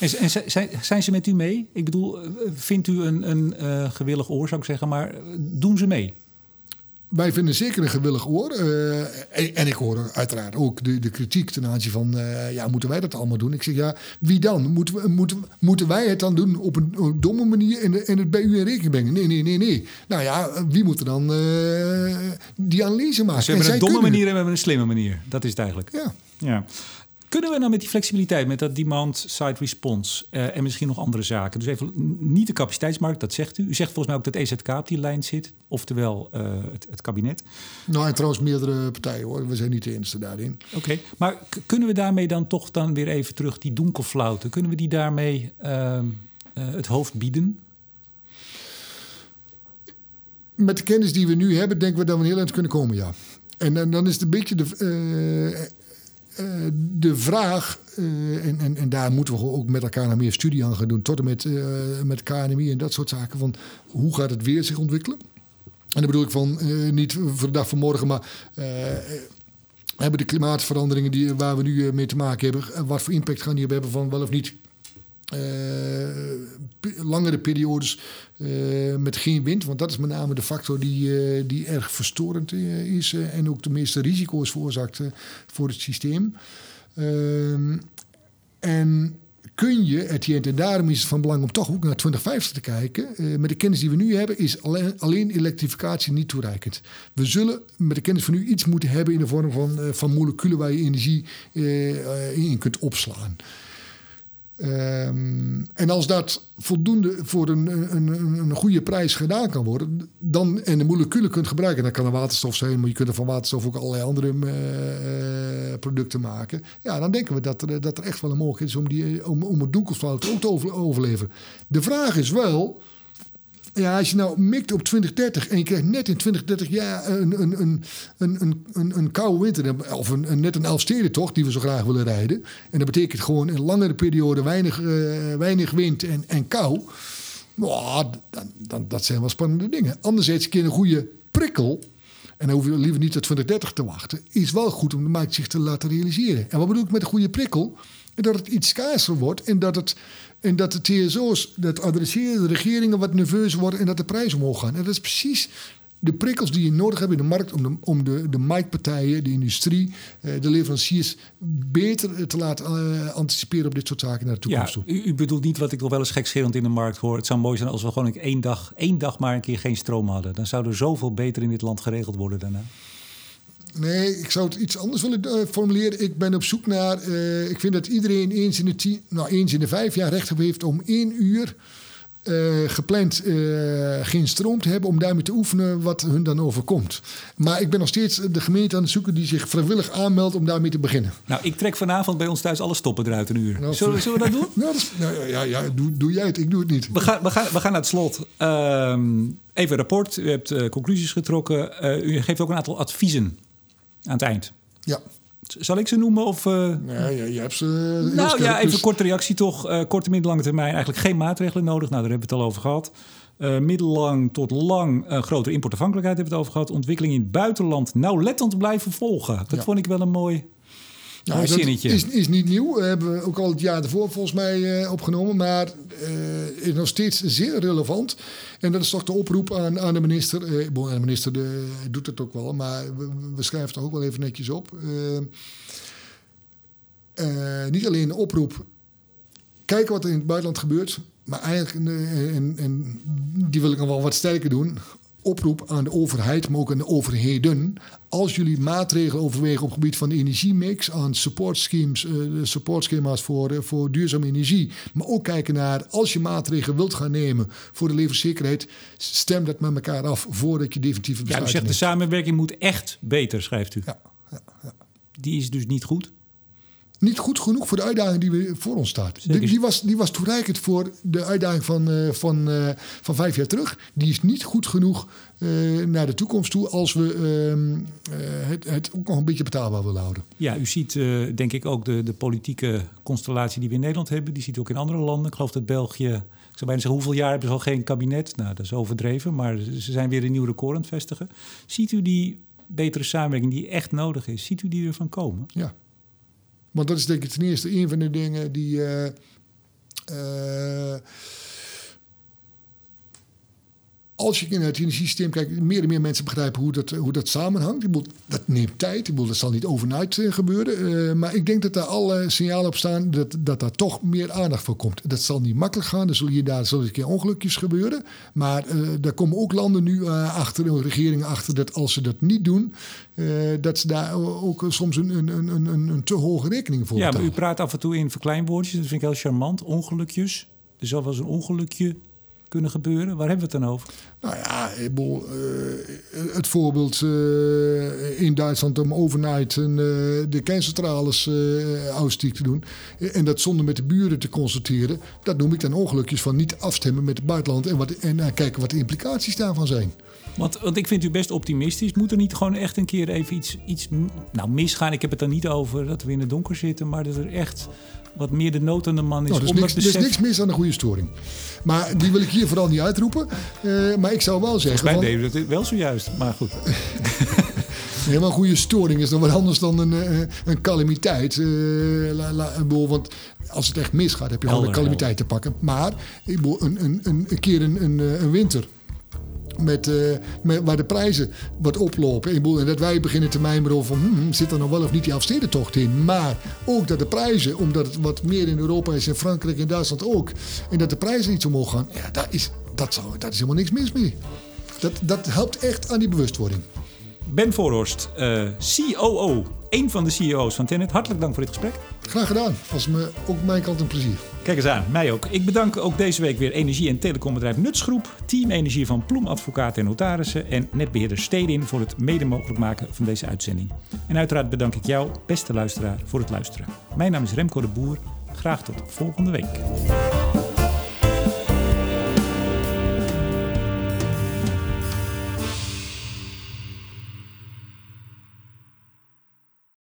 En, zijn, zijn ze met u mee? Ik bedoel, eh, vindt u een, een uh, gewillig oor, zou ik zeggen, maar eh, doen ze mee? Wij vinden zeker een gewillig oor. Uh, en, ik hoor uiteraard ook de, de kritiek ten aanzien van... Uh, ja, moeten wij dat allemaal doen? Ik zeg, ja, wie dan? Moeten, we, moeten, moeten wij het dan doen op een, een domme manier... En, en, het bij u in rekening brengen? Nee, nee, nee, nee. Nou ja, wie moet er dan uh, die analyse maken? Ze hebben een domme manier en we hebben een slimme manier. Dat is het eigenlijk. Ja. ja. Kunnen we nou met die flexibiliteit, met dat demand-side response uh, en misschien nog andere zaken? Dus even niet de capaciteitsmarkt, dat zegt u. U zegt volgens mij ook dat EZK op die lijn zit, oftewel uh, het, het, kabinet. Nou, en trouwens meerdere partijen hoor. We zijn niet de enige daarin. Oké, maar kunnen we daarmee dan toch dan weer even terug die donkerflauten? Kunnen we die daarmee uh, het hoofd bieden? Met de kennis die we nu hebben, denken we dat we heel eind kunnen komen, ja. En, en dan is het een beetje de eh, de vraag, uh, en, en, en, daar moeten we ook met elkaar nog meer studie aan gaan doen, tot en met, uh, met KNMI en dat soort zaken, van hoe gaat het weer zich ontwikkelen? En dan bedoel ik van niet voor de dag van morgen, maar hebben de klimaatveranderingen die, waar we nu mee te maken hebben, wat voor impact gaan die hebben van wel of niet langere periodes uh, met geen wind. Want dat is met name de factor die, uh, die erg verstorend is en ook de meeste risico's veroorzaakt voor het systeem. Ehm, en kun je, Etienne, en daarom is het van belang om toch ook naar 2050 te kijken. met de kennis die we nu hebben, is alleen, alleen, elektrificatie niet toereikend. We zullen met de kennis van nu iets moeten hebben in de vorm van, van moleculen waar je energie in kunt opslaan. Um, en als dat voldoende voor een, een, een, goede prijs gedaan kan worden, dan, en de moleculen kunt gebruiken, dan kan er waterstof zijn, maar je kunt er van waterstof ook allerlei andere uh, producten maken. Ja, dan denken we dat er, dat er echt wel een mogelijkheid is om, die, om, om het donkerflout ook te over, overleven. De vraag is wel, ja, als je nou mikt op 2030 en je krijgt net in 2030 ja, een, een, een, een, een, een koude winter, of een, een, net een Elfstedentocht die we zo graag willen rijden. En dat betekent gewoon een langere periode weinig, uh, weinig wind en, en kou. Oh, dan, dan, dat zijn wel spannende dingen. Anderzijds, een keer een goede prikkel. En dan hoef je liever niet tot 2030 te wachten. Is wel goed om de markt zich te laten realiseren. En wat bedoel ik met een goede prikkel? Dat het iets schaarser wordt en dat, het, en dat de TSO's dat adresseren, de regeringen wat nerveus worden en dat de prijzen omhoog gaan. En dat is precies de prikkels die je nodig hebt in de markt om de, om de, de marktpartijen, de industrie, eh, de leveranciers beter te laten eh, anticiperen op dit soort zaken naar de toekomst ja, toe. U, u, bedoelt niet wat ik nog wel eens gekscherend in de markt hoor. Het zou mooi zijn als we gewoon één dag, één dag maar een keer geen stroom hadden. Dan zou er zoveel beter in dit land geregeld worden daarna. Nee, ik zou het iets anders willen uh, formuleren. Ik ben op zoek naar. Uh, ik vind dat iedereen eens in de tien, nou eens in de vijf jaar recht heeft om één uur uh, gepland geen stroom te hebben om daarmee te oefenen wat hun dan overkomt. Maar ik ben nog steeds de gemeente aan het zoeken die zich vrijwillig aanmeldt om daarmee te beginnen. Nou, ik trek vanavond bij ons thuis alle stoppen eruit een uur. Nou, zullen, zullen, we dat doen? Nou, dat is, nou, ja, ja doe, doe, jij het, ik doe het niet. We gaan, we gaan, we gaan naar het slot. Uh, even rapport. U hebt conclusies getrokken. u geeft ook een aantal adviezen aan het eind. Ja. Zal ik ze noemen? Of, uh... Nee, je, je hebt ze. nou scherp, ja, even dus... een korte reactie toch. Uh, korte, middellange termijn eigenlijk geen maatregelen nodig. Nou, daar hebben we het al over gehad. Middellang tot lang grotere importafhankelijkheid hebben we het over gehad. Ontwikkeling in het buitenland nauwlettend blijven volgen. Dat ja. vond ik wel een mooi, nou. Is, is niet nieuw. We hebben ook al het jaar ervoor volgens mij uh, opgenomen. Maar is nog steeds zeer relevant. En dat is toch de oproep aan, aan de minister. Uh, bon, de minister de, doet het ook wel, maar we, we schrijven het ook wel even netjes op. Uh, uh, niet alleen de oproep. Kijken wat er in het buitenland gebeurt. Maar eigenlijk, en, en die wil ik nog wel wat sterker doen oproep aan de overheid, maar ook aan de overheden. Als jullie maatregelen overwegen op het gebied van de energiemix, aan support schemes, uh, supportschema's voor, uh, voor duurzame energie, maar ook kijken naar als je maatregelen wilt gaan nemen voor de levenszekerheid, stem dat met elkaar af voordat je definitieve besluit Ja, u zegt neemt. de samenwerking moet echt beter, schrijft u. Ja, ja, ja. Die is dus niet goed. Niet goed genoeg voor de uitdaging die we voor ons staat. Die, die, was, die was toereikend voor de uitdaging van, uh, van, uh, van vijf jaar terug. Die is niet goed genoeg uh, naar de toekomst toe als we het, het, ook nog een beetje betaalbaar willen houden. Ja, u ziet denk ik ook de, de politieke constellatie die we in Nederland hebben. Die ziet u ook in andere landen. Ik geloof dat België ik zou bijna zeggen, hoeveel jaar hebben ze al geen kabinet? Nou, dat is overdreven, maar ze zijn weer een nieuw record aan het vestigen. Ziet u die betere samenwerking die echt nodig is, ziet u die ervan komen? Ja. Want dat is denk ik ten eerste een van de dingen die. Uh, uh, als je in het energiesysteem kijkt, meer en meer mensen begrijpen hoe dat, hoe dat samenhangt. Ik bedoel, dat neemt tijd. Ik bedoel, dat zal niet overnight uh, gebeuren. Uh, maar ik denk dat daar alle signalen op staan dat, dat daar toch meer aandacht voor komt. Dat zal niet makkelijk gaan. Er zullen hier daar zullen een keer ongelukjes gebeuren. Maar uh, daar komen ook landen nu achter, regeringen achter, dat als ze dat niet doen, dat ze daar ook soms een, een, een, een, een te hoge rekening voor Ja, maar u praat af en toe in verkleinwoordjes. Dat vind ik heel charmant. Ongelukjes. Er zal wel eens een ongelukje kunnen gebeuren? Waar hebben we het dan over? Nou ja, uh, het voorbeeld uh, in Duitsland om overnight uh, de kerncentrales austiek te doen. En dat zonder met de buren te consulteren. Dat noem ik dan ongelukjes van niet afstemmen met het buitenland. En, wat, en kijken wat de implicaties daarvan zijn. Want, want ik vind u best optimistisch. Moet er niet gewoon echt een keer even iets, iets nou, misgaan? Ik heb het dan niet over dat we in het donker zitten. Maar dat er echt wat meer de nood aan de man is. Nou, er, is niks, er is niks mis aan een goede storing. Maar die wil ik hier vooral niet uitroepen. Uh, maar ik zou wel zeggen... Volgens mij deed dat wel zojuist, maar goed. Een goede storing is dan wat anders dan een, uh, een calamiteit. Uh, la, la, want als het echt misgaat, heb je gewoon een calamiteit te pakken. Maar een, een, een, een keer een, een, een winter met, uh, met, waar de prijzen wat oplopen. En dat wij beginnen te mijmeren over hmm, zit er nog wel of niet die afstedentocht in. Maar ook dat de prijzen, omdat het wat meer in Europa is, in Frankrijk en Duitsland ook. En dat de prijzen iets omhoog gaan. Ja, daar is, dat, zou, dat is helemaal niks mis mee. Dat, dat helpt echt aan die bewustwording. Ben Voorhorst, uh, COO, een van de CEO's van Tenet. Hartelijk dank voor dit gesprek. Graag gedaan. Was me ook mijn kant een plezier. Kijk eens aan, mij ook. Ik bedank ook deze week weer energie- en telecombedrijf Nutsgroep, Team Energie van Ploem Advocaten en Notarissen en netbeheerder Stedin voor het mede mogelijk maken van deze uitzending. En uiteraard bedank ik jou, beste luisteraar, voor het luisteren. Mijn naam is Remco de Boer. Graag tot volgende week.